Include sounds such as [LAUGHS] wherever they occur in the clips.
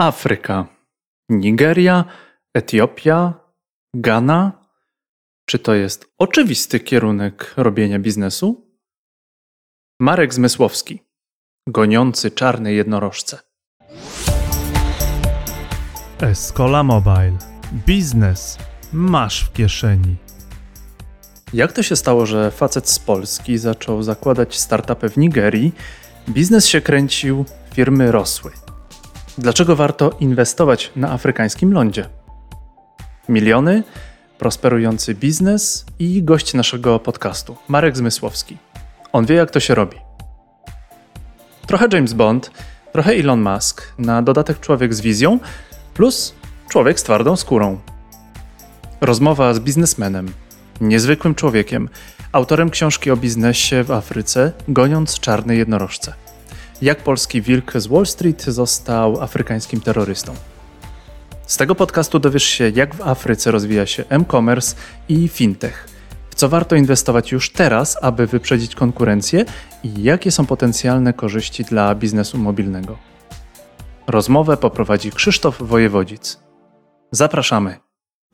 Afryka. Nigeria, Etiopia, Ghana. Czy to jest oczywisty kierunek robienia biznesu? Marek Zmysłowski, goniący czarne jednorożce. Escola Mobile. Biznes masz w kieszeni. Jak to się stało, że facet z Polski zaczął zakładać startupy w Nigerii, biznes się kręcił, firmy rosły? Dlaczego warto inwestować na afrykańskim lądzie? Miliony, prosperujący biznes i gość naszego podcastu, Marek Zmysłowski. On wie, jak to się robi. Trochę James Bond, trochę Elon Musk, na dodatek człowiek z wizją, plus człowiek z twardą skórą. Rozmowa z biznesmenem, niezwykłym człowiekiem, autorem książki o biznesie w Afryce, goniąc czarne jednorożce. Jak polski wilk z Wall Street został afrykańskim terrorystą. Z tego podcastu dowiesz się, jak w Afryce rozwija się e-commerce i fintech, w co warto inwestować już teraz, aby wyprzedzić konkurencję i jakie są potencjalne korzyści dla biznesu mobilnego. Rozmowę poprowadzi Krzysztof Wojewodzic. Zapraszamy.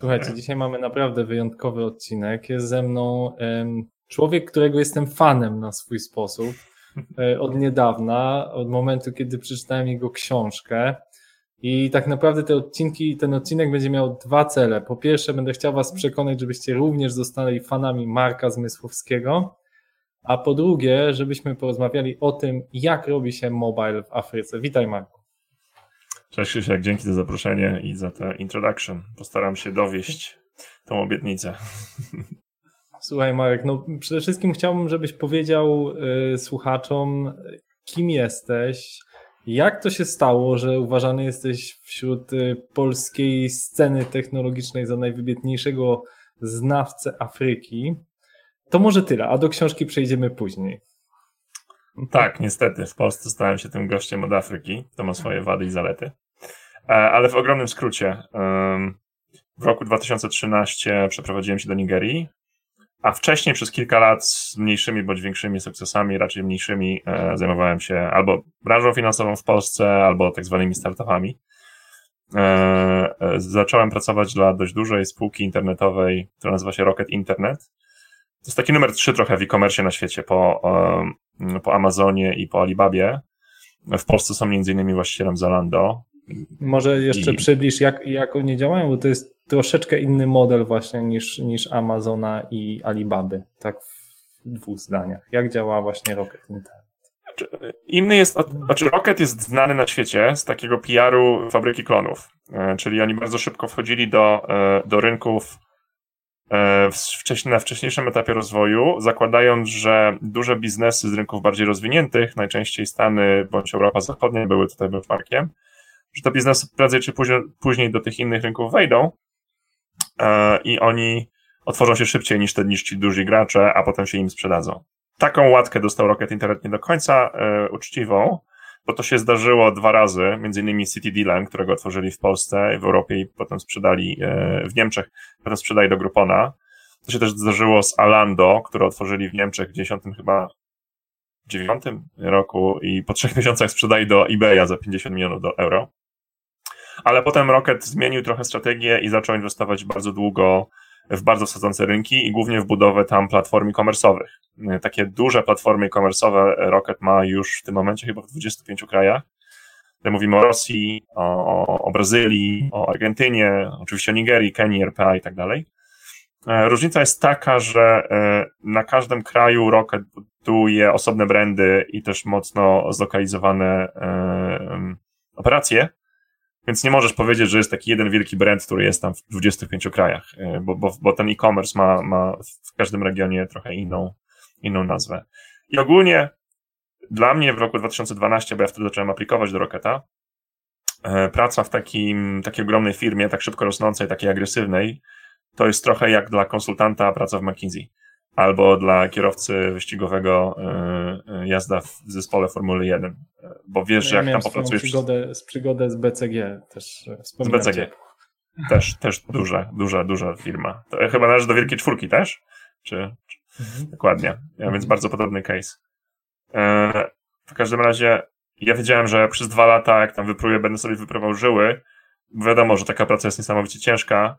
Słuchajcie, dzisiaj mamy naprawdę wyjątkowy odcinek. Jest ze mną em, człowiek, którego jestem fanem na swój sposób od niedawna, od momentu, kiedy przeczytałem jego książkę. I tak naprawdę te odcinki, ten odcinek będzie miał dwa cele. Po pierwsze, będę chciał Was przekonać, żebyście również zostali fanami Marka Zmysłowskiego. A po drugie, żebyśmy porozmawiali o tym, jak robi się mobile w Afryce. Witaj, Marku. Cześć Krzysiek, dzięki za zaproszenie i za tę introduction. Postaram się dowieść tą obietnicę. [LAUGHS] Słuchaj, Marek, no przede wszystkim chciałbym, żebyś powiedział y, słuchaczom, kim jesteś, jak to się stało, że uważany jesteś wśród y, polskiej sceny technologicznej za najwybitniejszego znawcę Afryki. To może tyle, a do książki przejdziemy później. Tak, niestety, w Polsce stałem się tym gościem od Afryki. To ma swoje wady i zalety. E, Ale w ogromnym skrócie, w roku 2013 przeprowadziłem się do Nigerii, a wcześniej przez kilka lat z mniejszymi bądź większymi sukcesami, raczej mniejszymi, e, zajmowałem się albo branżą finansową w Polsce, albo tak zwanymi startupami. E, e, Zacząłem pracować dla dość dużej spółki internetowej, która nazywa się Rocket Internet. To jest taki numer trzy trochę w e-commerce na świecie po, po Amazonie i po Alibabie. W Polsce są innymi właścicielem Zalando. Może jeszcze I- przybliż, jak, jak oni działają, bo to jest troszeczkę inny model właśnie niż, niż Amazona i Alibaby, tak w dwóch zdaniach. Jak działa właśnie Rocket Internet? Znaczy, Inny jest, znaczy Rocket jest znany na świecie z takiego PR-u fabryki klonów, E, czyli oni bardzo szybko wchodzili do, e, do rynków e, na wcześniejszym etapie rozwoju, zakładając, że duże biznesy z rynków bardziej rozwiniętych, najczęściej Stany bądź Europa Zachodnia były tutaj benchmarkiem, że te biznesy prędzej czy później, do tych innych rynków wejdą e, i oni otworzą się szybciej niż, te, niż ci duzi gracze, a potem się im sprzedadzą. Taką łatkę dostał Rocket Internet nie do końca e, uczciwą, bo to się zdarzyło dwa razy, między innymi City Dealem, którego otworzyli w Polsce, w Europie i potem sprzedali e, w Niemczech, potem sprzedali do Groupona. To się też zdarzyło z Alando, które otworzyli w Niemczech w 10 chyba dziewiątym roku i po trzech [LAUGHS] miesiącach sprzedali do eBaya za 50 milionów do euro. Ale potem Rocket zmienił trochę strategię i zaczął inwestować bardzo długo w bardzo wsadzące rynki i głównie w budowę tam platform e-commerce'owych. Y, Takie duże platformy e-commerce'owe Rocket ma już w tym momencie chyba w 25 krajach. Tutaj mówimy o Rosji, o, o Brazylii, o Argentynie, oczywiście o Nigerii, Kenii, RPA i tak dalej. E, Różnica jest taka, że e, na każdym kraju Rocket buduje osobne brandy i też mocno zlokalizowane e, operacje, więc nie możesz powiedzieć, że jest taki jeden wielki brand, który jest tam w 25 krajach, e, bo, bo, bo ten e-commerce ma, ma w każdym regionie trochę inną, inną nazwę. I ogólnie dla mnie w roku 2012, bo ja wtedy zacząłem aplikować do Rocketa, e, praca w takim, takiej ogromnej firmie, tak szybko rosnącej, takiej agresywnej, to jest trochę jak dla konsultanta praca w McKinsey albo dla kierowcy wyścigowego e, e, jazda w zespole Formuły 1, e, bo wiesz, że Ja jak tam popracujesz przygodę, z przygodę z BCG też z BCG. Też, też duża, duża, duża firma. To chyba należy do Wielkiej Czwórki też? Czy, czy Mhm. dokładnie. Ja, więc bardzo podobny case. W każdym razie ja wiedziałem, że przez dwa lata, jak tam wypróję, będę sobie wypróbował żyły. Wiadomo, że taka praca jest niesamowicie ciężka.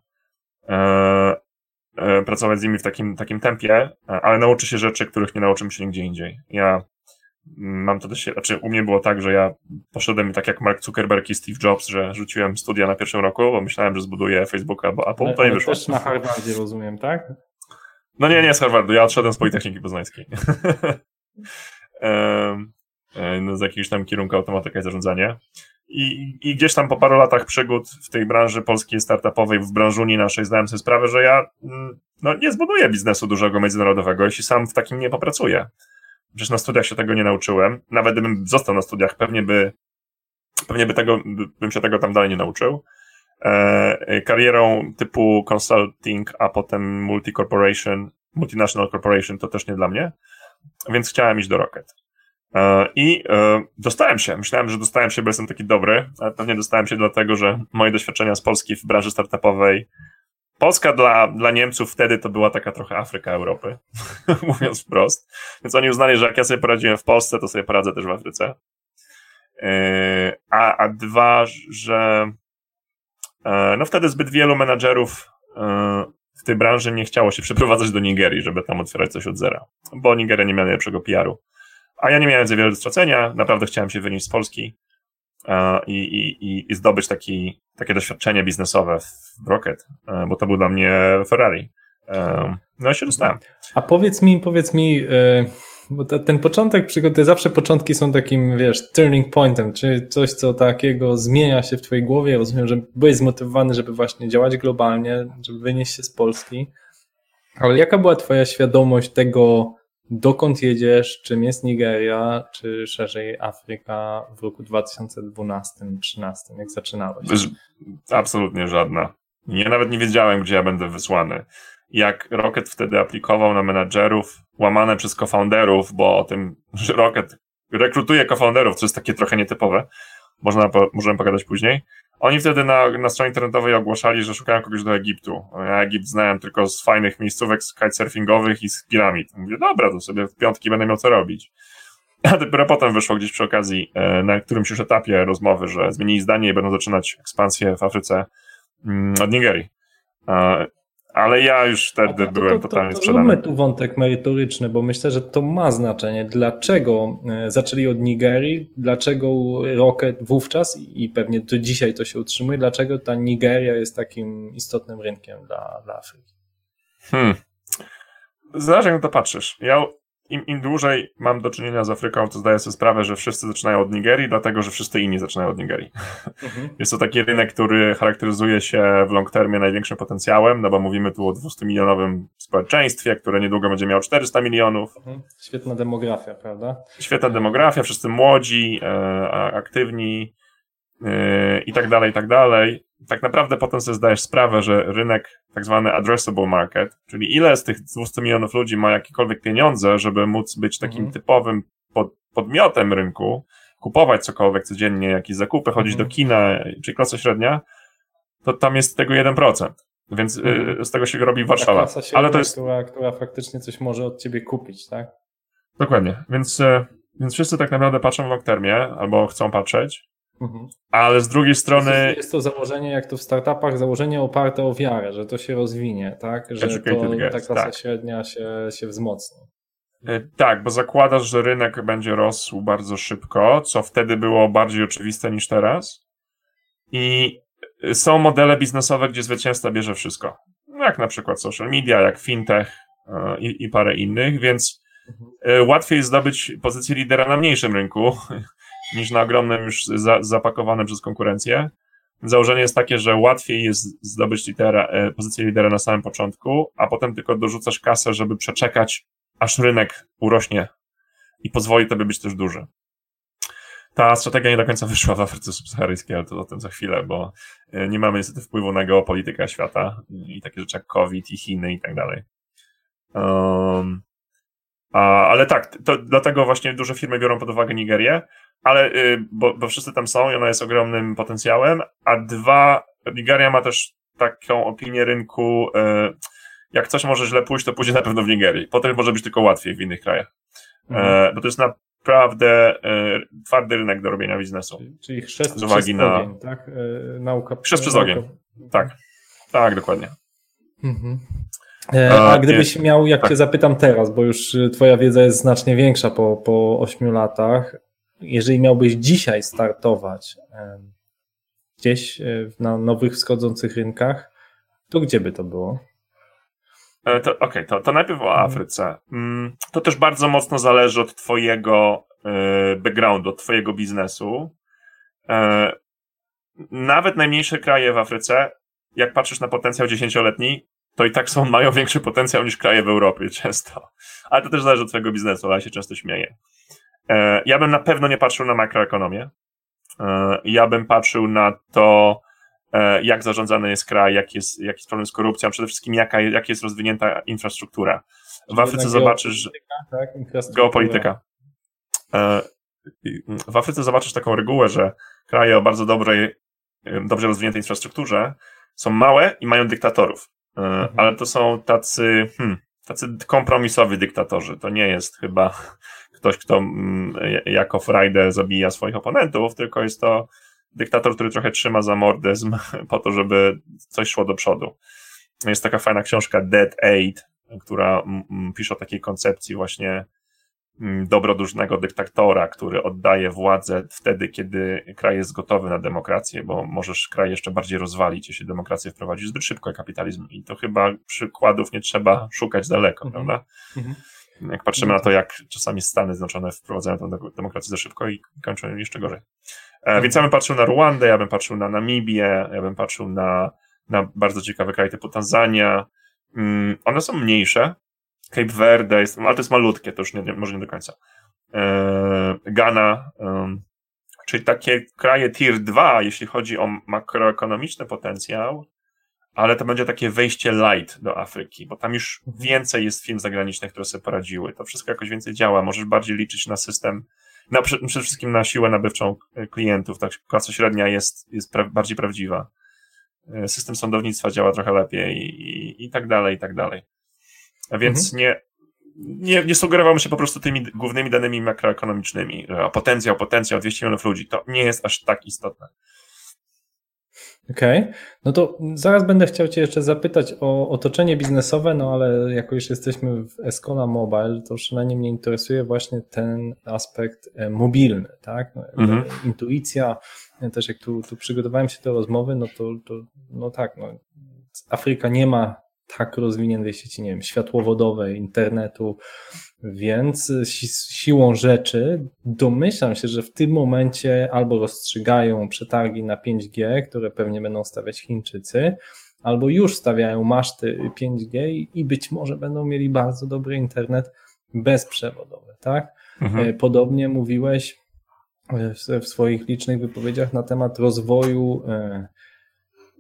E, e, pracować z nimi w takim, takim tempie, e, ale nauczy się rzeczy, których nie nauczymy się nigdzie indziej. Ja mam to dość, znaczy u mnie było tak, że ja poszedłem tak jak Mark Zuckerberg i Steve Jobs, że rzuciłem studia na pierwszym roku, bo myślałem, że zbuduję Facebook albo Apple, to nie wyszło. też na Harvardzie rozumiem, tak? No nie, nie z Harvardu, ja odszedłem z Politechniki Poznańskiej. [LAUGHS] no, z jakiegoś tam kierunku automatyka i zarządzanie. I, I gdzieś tam po paru latach przygód w tej branży polskiej startupowej, w branżuni naszej, zdałem sobie sprawę, że ja mm, no, nie zbuduję biznesu dużego międzynarodowego, jeśli sam w takim nie popracuję. Przecież na studiach się tego nie nauczyłem. Nawet gdybym został na studiach, pewnie by, pewnie by tego, bym się tego tam dalej nie nauczył. E, karierą typu consulting, a potem multi-corporation, multinational corporation to też nie dla mnie, więc chciałem iść do Rocket. E, I e, dostałem się. Myślałem, że dostałem się, bo jestem taki dobry, ale pewnie dostałem się dlatego, że moje doświadczenia z Polski w branży startupowej. Polska dla, dla Niemców wtedy to była taka trochę Afryka Europy, [LAUGHS] mówiąc wprost. Więc oni uznali, że jak ja sobie poradziłem w Polsce, to sobie poradzę też w Afryce. E, a, a dwa, że no wtedy zbyt wielu menadżerów w tej branży nie chciało się [LAUGHS] przeprowadzać do Nigerii, żeby tam otwierać coś od zera, bo Nigeria nie miała najlepszego PR-u. A ja nie miałem za wiele do stracenia, naprawdę chciałem się wynieść z Polski i, i, i zdobyć taki, takie doświadczenie biznesowe w Rocket, bo to był dla mnie Ferrari. No i się dostałem. A powiedz mi, powiedz mi, e, bo ten początek przygody, zawsze początki są takim, wiesz, turning pointem, czyli coś, co takiego zmienia się w twojej głowie. Rozumiem, że byłeś zmotywowany, żeby właśnie działać globalnie, żeby wynieść się z Polski. Ale jaka była twoja świadomość tego, dokąd jedziesz, czym jest Nigeria, czy szerzej Afryka w roku 2012-2013, jak zaczynałeś? Absolutnie żadna. Ja nawet nie wiedziałem, gdzie ja będę wysłany. Jak Rocket wtedy aplikował na menadżerów, łamane przez co-founderów, bo o tym, że Rocket rekrutuje co-founderów, co jest takie trochę nietypowe, można, możemy pogadać później, oni wtedy na, na stronie internetowej ogłaszali, że szukają kogoś do Egiptu. Ja Egipt znałem tylko z fajnych miejscówek kitesurfingowych i z piramid. Mówię, dobra, to sobie w piątki będę miał co robić. A dopiero potem wyszło gdzieś przy okazji, e, na którymś już etapie rozmowy, że zmienili zdanie i będą zaczynać ekspansję w Afryce mm, od Nigerii ale ja już wtedy to, byłem to, totalnie to, to, sprzedany. tu wątek merytoryczny, bo myślę, że to ma znaczenie. Dlaczego e, zaczęli od Nigerii? Dlaczego Rocket wówczas i pewnie do dzisiaj to się utrzymuje? Dlaczego ta Nigeria jest takim istotnym rynkiem dla, dla Afryki? Hmm. Zależy jak to patrzysz. Ja im, im dłużej mam do czynienia z Afryką, to zdaję sobie sprawę, że wszyscy zaczynają od Nigerii, dlatego że wszyscy inni zaczynają od Nigerii. Mhm. Jest to taki rynek, który charakteryzuje się w long termie największym potencjałem, no bo mówimy tu o 200-milionowym społeczeństwie, które niedługo będzie miało 400 milionów. Mhm. Świetna demografia, prawda? Świetna demografia, wszyscy młodzi, e, aktywni e, i tak dalej, i tak dalej. Tak naprawdę potem sobie zdajesz sprawę, że rynek tak zwany addressable market, czyli ile z tych 200 milionów ludzi ma jakiekolwiek pieniądze, żeby móc być takim mhm. typowym pod, podmiotem rynku, kupować cokolwiek codziennie, jakieś zakupy, chodzić mhm. do kina, czyli klasa średnia, to tam jest tego 1%. Więc y, mhm. z tego się robi Warszawa. Ale to jest... która, która faktycznie coś może od ciebie kupić, tak? Dokładnie. Więc, y, więc wszyscy tak naprawdę patrzą w long termie, albo chcą patrzeć. Mhm. Ale z drugiej strony. Jest to założenie, jak to w startupach, założenie oparte o wiarę, że to się rozwinie, tak? Że to, ta klasa tak. średnia się, się wzmocni. E, tak, bo zakładasz, że rynek będzie rosł bardzo szybko, co wtedy było bardziej oczywiste niż teraz. I są modele biznesowe, gdzie zwycięzca bierze wszystko. No jak na przykład social media, jak fintech e, i, i parę innych, więc mhm. e, łatwiej zdobyć pozycję lidera na mniejszym rynku [LAUGHS] niż na ogromnym już za, zapakowanym przez konkurencję. Założenie jest takie, że łatwiej jest zdobyć lidera, e, pozycję lidera na samym początku, a potem tylko dorzucasz kasę, żeby przeczekać, aż rynek urośnie i pozwoli tobie być też duży. Ta strategia nie do końca wyszła w Afryce Subsaharyjskiej, ale to o tym za chwilę, bo e, nie mamy niestety wpływu na geopolitykę świata i takie rzeczy jak COVID i Chiny i tak dalej. Um, a, ale tak, to dlatego właśnie duże firmy biorą pod uwagę Nigerię, ale y, bo, bo wszyscy tam są i ona jest ogromnym potencjałem, a dwa, Nigeria ma też taką opinię rynku, y, jak coś może źle pójść, to pójdzie na pewno w Nigerii. Potem może być tylko łatwiej w innych krajach. Mhm. E, bo to jest na naprawdę e, twardy rynek do robienia biznesu. Czyli, chrzest Z uwagi przez na- ogień, tak? E, nauka. Chrzest przez nauka- ogień. Tak, tak, dokładnie. Mhm. A gdybyś miał, jak tak. cię zapytam teraz, bo już twoja wiedza jest znacznie większa po, po 8 latach, jeżeli miałbyś dzisiaj startować gdzieś e, na nowych wschodzących rynkach, to gdzie by to było? E, Okej, to, to najpierw o Afryce. Mm, To też bardzo mocno zależy od Twojego e, backgroundu, od Twojego biznesu. Nawet najmniejsze kraje w Afryce, jak patrzysz na potencjał dziesięcioletni, to i tak są, [LAUGHS] mają większy potencjał niż kraje w Europie [LAUGHS] często. Ale to też zależy od Twojego biznesu, ale ja się często śmieję. E, Ja bym na pewno nie patrzył na makroekonomię. E, Ja bym patrzył na to, e, jak zarządzany jest kraj, jak jest, jaki jest problem z korupcją, przede wszystkim jaka, jak jest rozwinięta infrastruktura. W Afryce zobaczysz, że Tak? Geopolityka. W Afryce zobaczysz taką regułę, że kraje o bardzo dobrej, dobrze rozwiniętej infrastrukturze są małe i mają dyktatorów. E, Ale to są tacy, hmm, tacy kompromisowi dyktatorzy. To nie jest chyba ktoś, kto mm, jako frajdę zabija swoich oponentów, tylko jest to dyktator, który trochę trzyma za mordyzm [LAUGHS] po to, żeby coś szło do przodu. Jest taka fajna książka Dead Aid, która pisze o takiej koncepcji właśnie mm, dobrodusznego dyktatora, który oddaje władzę wtedy, kiedy kraj jest gotowy na demokrację, bo możesz kraj jeszcze bardziej rozwalić, jeśli demokrację wprowadzisz zbyt szybko jak kapitalizm. I to chyba przykładów nie trzeba szukać daleko, Mhm. prawda? Mhm. Jak patrzymy na to, jak czasami Stany Zjednoczone wprowadzają tę demokrację za szybko i kończą jeszcze gorzej. E, Więc ja bym patrzył na Ruandę, ja bym patrzył na Namibię, ja bym patrzył na, na bardzo ciekawe kraje typu Tanzania. Mm, One są mniejsze. Cape Verde, jest, ale to jest malutkie, to już nie, nie, może nie do końca. E, Ghana, czyli takie kraje tier 2, jeśli chodzi o makroekonomiczny potencjał, ale to będzie takie wejście light do Afryki, bo tam już więcej jest firm zagranicznych, które sobie poradziły. To wszystko jakoś więcej działa. Możesz bardziej liczyć na system, na, prze- przede wszystkim na siłę nabywczą e, klientów. Tak, klasa średnia jest, jest pra, bardziej prawdziwa. E, System sądownictwa działa trochę lepiej i, i, tak dalej, i tak dalej. A więc nie, nie, nie sugerowałbym się po prostu tymi głównymi danymi makroekonomicznymi. że Potencjał, potencjał 200 milionów ludzi. To nie jest aż tak istotne. Okej, no to zaraz będę chciał Cię jeszcze zapytać o otoczenie biznesowe, no ale jako już jesteśmy w Escola Mobile, to przynajmniej mnie interesuje właśnie ten aspekt e, mobilny, tak? Mhm. E, Intuicja, ja też jak tu, tu przygotowałem się do rozmowy, no to, to no tak, no, Afryka nie ma tak rozwiniętej sieci, nie wiem, światłowodowej, internetu, więc si siłą rzeczy domyślam się, że w tym momencie albo rozstrzygają przetargi na 5G, które pewnie będą stawiać Chińczycy, albo już stawiają maszty 5G i być może będą mieli bardzo dobry internet bezprzewodowy, tak? Mhm. E, Podobnie mówiłeś e, w- w swoich licznych wypowiedziach na temat rozwoju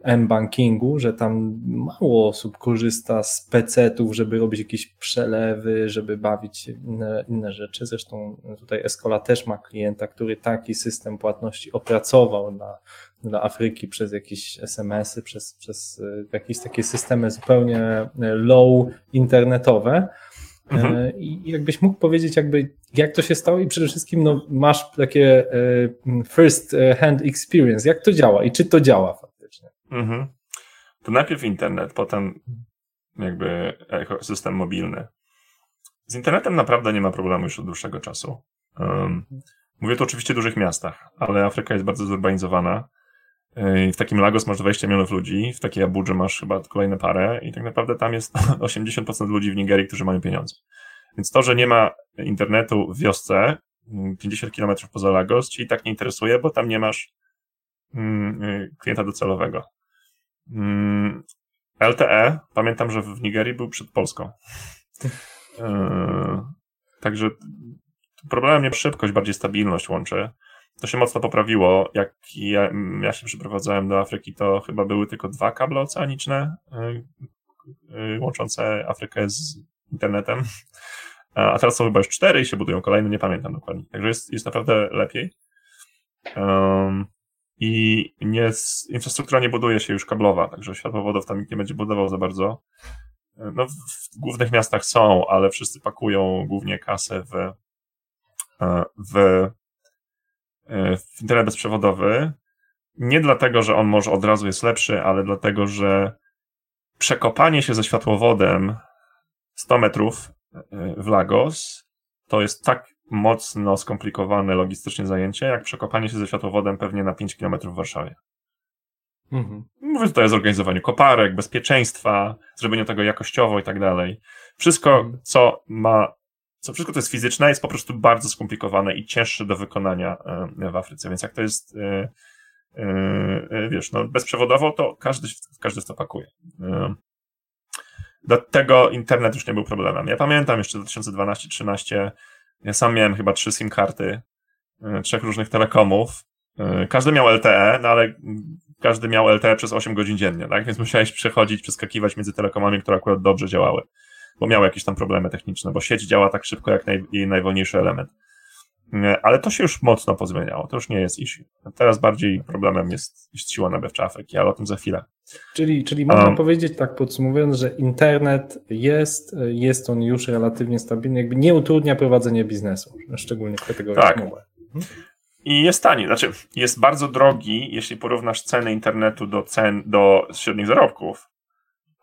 M-bankingu, że tam mało osób korzysta z PC-ów, żeby robić jakieś przelewy, żeby bawić inne, inne rzeczy. Zresztą tutaj Escola też ma klienta, który taki system płatności opracował dla, dla Afryki przez jakieś SMS-y, przez, przez e, jakieś takie systemy zupełnie e, low internetowe. Mhm. E, I jakbyś mógł powiedzieć, jakby jak to się stało i przede wszystkim no, masz takie e, first hand experience, jak to działa i czy to działa? Mhm. To najpierw internet, potem jakby ekosystem mobilny. Z internetem naprawdę nie ma problemu już od dłuższego czasu. Um, mówię tu oczywiście o dużych miastach, ale Afryka jest bardzo zurbanizowana. Yy, W takim Lagos masz 20 milionów ludzi, w takiej Abudży masz chyba kolejne parę i tak naprawdę tam jest [LAUGHS] 80% ludzi w Nigerii, którzy mają pieniądze. Więc to, że nie ma internetu w wiosce, mm, 50 km poza Lagos, ci i tak nie interesuje, bo tam nie masz mm, yy, klienta docelowego. Mm, LTE, pamiętam, że w Nigerii był przed Polską. Yy, [LAUGHS] Także problemem nie szybkość, bardziej stabilność łączy. To się mocno poprawiło. Jak ja, ja się przeprowadzałem do Afryki, to chyba były tylko dwa kable oceaniczne yy, yy, łączące Afrykę z internetem. A a teraz są chyba już cztery i się budują kolejne, nie pamiętam dokładnie. Także jest, jest naprawdę lepiej. Um, I nie, infrastruktura nie buduje się już kablowa, także światłowodów tam nikt nie będzie budował za bardzo. No, w, głównych miastach są, ale wszyscy pakują głównie kasę w, w, w internet bezprzewodowy, nie dlatego, że on może od razu jest lepszy, ale dlatego, że przekopanie się ze światłowodem 100 metrów w Lagos to jest tak mocno skomplikowane logistycznie zajęcie, jak przekopanie się ze światłowodem pewnie na 5 km w Warszawie. Mhm. Mówię tutaj o zorganizowaniu koparek, bezpieczeństwa, zrobieniu tego jakościowo i tak dalej. Wszystko, mhm. co ma, co wszystko to jest fizyczne, jest po prostu bardzo skomplikowane i cięższe do wykonania e, w Afryce. Więc jak to jest, e, e, wiesz, no bezprzewodowo, to każdy, każdy w to pakuje. Dlatego internet już nie był problemem. Ja pamiętam jeszcze 2012-2013, ja sam miałem chyba trzy SIM karty, trzech różnych telekomów. Każdy miał LTE, no ale każdy miał LTE przez 8 godzin dziennie, tak? Więc [LAUGHS] musiałeś przechodzić, przeskakiwać między telekomami, które akurat dobrze działały, bo miały jakieś tam problemy techniczne, bo sieć działa tak szybko jak naj, jej najwolniejszy element. Ale to się już mocno pozmieniało, to już nie jest issue. Teraz bardziej problemem jest, jest siła nabywcza Afryki, ale o tym za chwilę. Czyli, czyli można um, powiedzieć, tak podsumowując, że internet jest, jest on już relatywnie stabilny, jakby nie utrudnia prowadzenia biznesu, szczególnie w kategorii tak. mobile. Mhm. I jest tani, znaczy jest bardzo drogi, jeśli porównasz ceny internetu do cen, do średnich zarobków,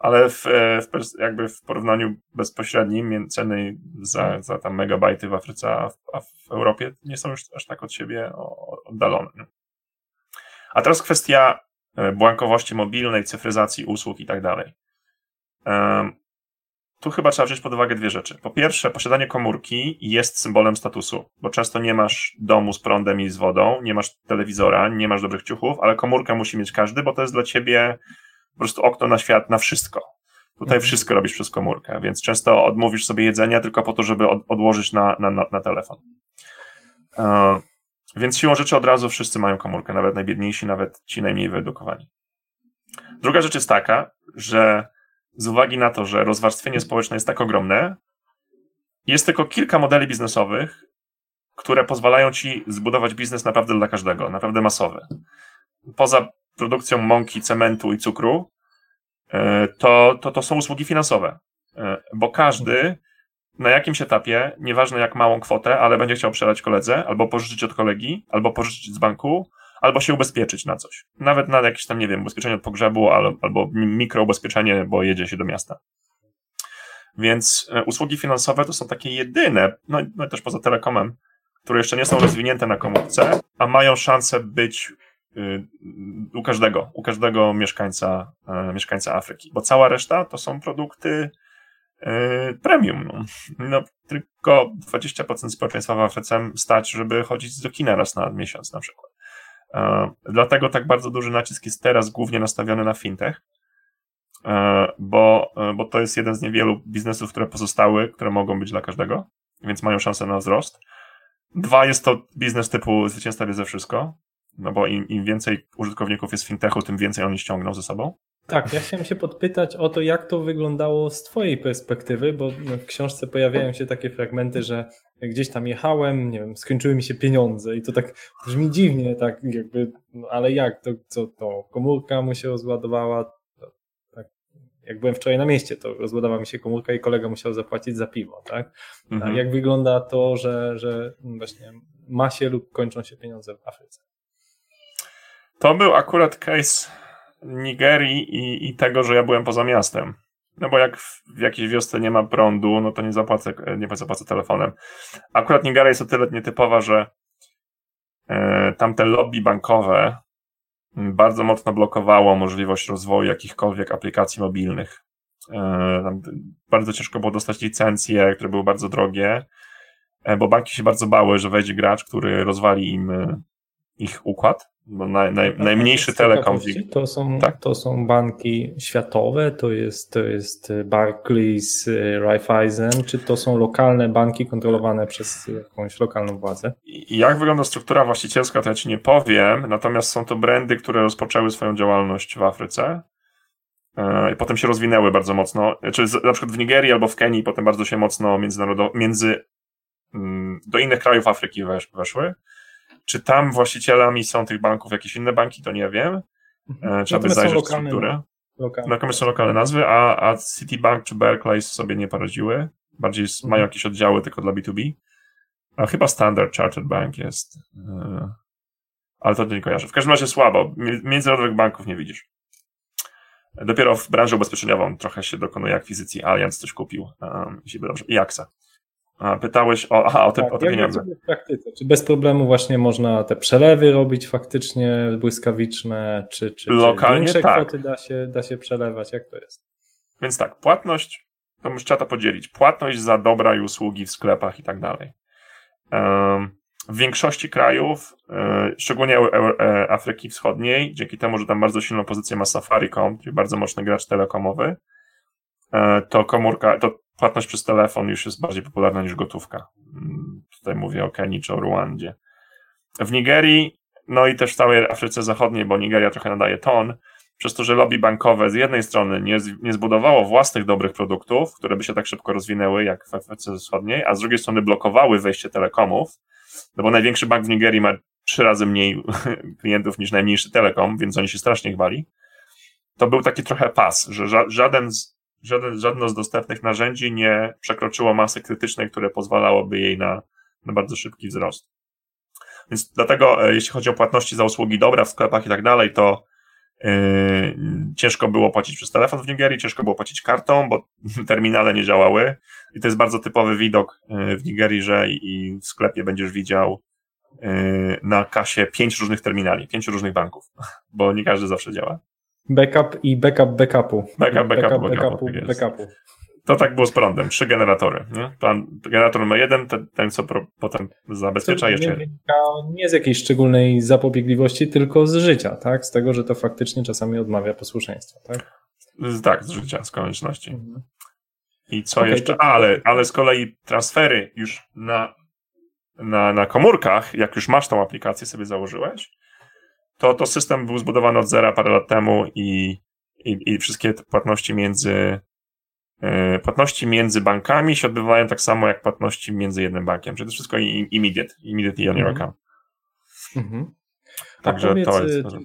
ale w, e, w jakby w porównaniu bezpośrednim ceny za, za tam megabajty w Afryce, a w, a w Europie nie są już aż tak od siebie oddalone. A teraz kwestia e, błękowości mobilnej, cyfryzacji usług i tak dalej tu chyba trzeba wziąć pod uwagę dwie rzeczy. Po pierwsze, posiadanie komórki jest symbolem statusu, bo często nie masz domu z prądem i z wodą, nie masz telewizora, nie masz dobrych ciuchów, ale komórkę musi mieć każdy, bo to jest dla ciebie po prostu okno na świat, na wszystko. Tutaj mhm. wszystko robisz przez komórkę, więc często odmówisz sobie jedzenia tylko po to, żeby od, odłożyć na, na, na, na telefon. Uh, więc siłą rzeczy od razu wszyscy mają komórkę, nawet najbiedniejsi, nawet ci najmniej wyedukowani. Druga rzecz jest taka, że z uwagi na to, że rozwarstwienie społeczne jest tak ogromne, jest tylko kilka modeli biznesowych, które pozwalają ci zbudować biznes naprawdę dla każdego, naprawdę masowy. Poza produkcją mąki, cementu i cukru, e, to, to, to są usługi finansowe, e, bo każdy na jakimś etapie, nieważne jak małą kwotę, ale będzie chciał przelać koledze, albo pożyczyć od kolegi, albo pożyczyć z banku, albo się ubezpieczyć na coś. Nawet na jakieś tam, nie wiem, ubezpieczenie od pogrzebu, albo, mikroubezpieczenie, bo jedzie się do miasta. Więc e, usługi finansowe to są takie jedyne, no, no też poza telekomem, które jeszcze nie są rozwinięte na komórce, a mają szansę być u każdego, u każdego mieszkańca, y, mieszkańca Afryki, bo cała reszta to są produkty y, premium. No. no tylko 20% społeczeństwa w Afryce stać, żeby chodzić do kina raz na miesiąc na przykład. E, dlatego tak bardzo duży nacisk jest teraz głównie nastawiony na fintech, e, bo, e, bo to jest jeden z niewielu biznesów, które pozostały, które mogą być dla każdego, więc mają szansę na wzrost. Dwa, jest to biznes typu zwycięstwa wie ze wszystko, no bo im, im więcej użytkowników jest fintechu, tym więcej oni ściągną ze sobą. Tak, ja chciałem się podpytać o to, jak to wyglądało z Twojej perspektywy, bo w książce pojawiają się takie fragmenty, że gdzieś tam jechałem, nie wiem, skończyły mi się pieniądze i to tak brzmi dziwnie, tak jakby, no ale jak, to co to, komórka mu się rozładowała, to, tak, jak byłem wczoraj na mieście, to rozładowała mi się komórka i kolega musiał zapłacić za piwo, tak? Mhm. jak wygląda to, że, że właśnie ma się lub kończą się pieniądze w Afryce? To był akurat case Nigerii i, i tego, że ja byłem poza miastem. No bo jak w, w jakiejś wiosce nie ma prądu, no to nie zapłacę, nie zapłacę telefonem. Akurat Nigeria jest o tyle nietypowa, że e, tamte lobby bankowe bardzo mocno blokowało możliwość rozwoju jakichkolwiek aplikacji mobilnych. E, bardzo ciężko było dostać licencje, które były bardzo drogie, e, bo banki się bardzo bały, że wejdzie gracz, który rozwali im e, ich układ bo naj, naj, najmniejszy telekom. To są, tak? to są banki światowe, to jest, to jest Barclays, Raiffeisen, czy to są lokalne banki kontrolowane przez jakąś lokalną władzę? Jak wygląda struktura właścicielska, to ja Ci nie powiem, natomiast są to brandy, które rozpoczęły swoją działalność w Afryce e, i potem się rozwinęły bardzo mocno, czy na przykład w Nigerii albo w Kenii potem bardzo się mocno międzynarodowo, między, mm, do innych krajów Afryki wesz, weszły. Czy tam właścicielami są tych banków jakieś inne banki, to nie wiem. Mhm. Trzeba by zajrzeć strukturę. Lokalne. Natomiast są lokalne nazwy, a, a Citibank czy Barclays sobie nie poradziły. Bardziej mhm. mają jakieś oddziały tylko dla B2B. A chyba Standard Chartered Bank jest. E, ale to nie kojarzę. W każdym razie słabo. Międzynarodowych banków nie widzisz. Dopiero w branży ubezpieczeniową trochę się dokonuje akwizycji. Allianz coś kupił, um, jeśli dobrze. I AXA. A, pytałeś o, aha, o te, tak, o te pieniądze. W praktyce? Czy bez problemu właśnie można te przelewy robić faktycznie błyskawiczne, czy, czy, Lokalnie, czy tak. kwoty da się, da się przelewać? Jak to jest? Więc tak, płatność, to już trzeba to podzielić. Płatność za dobra i usługi w sklepach i tak dalej. W większości krajów, e, szczególnie e, Afryki Wschodniej, dzięki temu, że tam bardzo silną pozycję ma Safaricom, czyli bardzo mocny gracz telekomowy, e, to komórka, to płatność przez telefon już jest bardziej popularna niż gotówka. Mm, tutaj mówię o Kenii czy o Ruandzie. W Nigerii, no i też w całej Afryce Zachodniej, bo Nigeria trochę nadaje ton, przez to, że lobby bankowe z jednej strony nie, nie zbudowało własnych dobrych produktów, które by się tak szybko rozwinęły jak w Afryce Wschodniej, a z drugiej strony blokowały wejście telekomów, no bo największy bank w Nigerii ma trzy razy mniej [LAUGHS] klientów niż najmniejszy telekom, więc oni się strasznie chwali. To był taki trochę pas, że żaden z, żaden, żadne z dostępnych narzędzi nie przekroczyło masy krytycznej, które pozwalałoby jej na, na bardzo szybki wzrost. Więc dlatego, e, jeśli chodzi o płatności za usługi dobra w sklepach i tak dalej, to Yy, ciężko było płacić przez telefon w Nigerii, ciężko było płacić kartą, bo [LAUGHS] terminale nie działały. I to jest bardzo typowy widok yy, w Nigerii, że i w sklepie będziesz widział na kasie pięć różnych terminali, pięć różnych banków, [LAUGHS] bo nie każdy zawsze działa. Backup i backup backupu. Backup, backupu, backup, backupu, backupu, backupu. To tak było z prądem. Trzy generatory. Nie? Plan, generator numer jeden, ten, ten co pro, potem zabezpiecza jeszcze jeden. Nie z jakiejś szczególnej zapobiegliwości, tylko z życia, tak? Z tego, że to faktycznie czasami odmawia posłuszeństwa, tak? Z, tak, z życia, z konieczności. Mhm. I co okay, jeszcze? To... Ale, ale z kolei transfery już na, na, na komórkach, jak już masz tą aplikację, sobie założyłeś, to, to system był zbudowany od zera parę lat temu i, i, i wszystkie płatności między E, płatności między bankami się odbywają tak samo jak płatności między jednym bankiem, czyli to wszystko immediate, immediately on your mhm. account. Mhm. Także powiedz, to jest. Czy,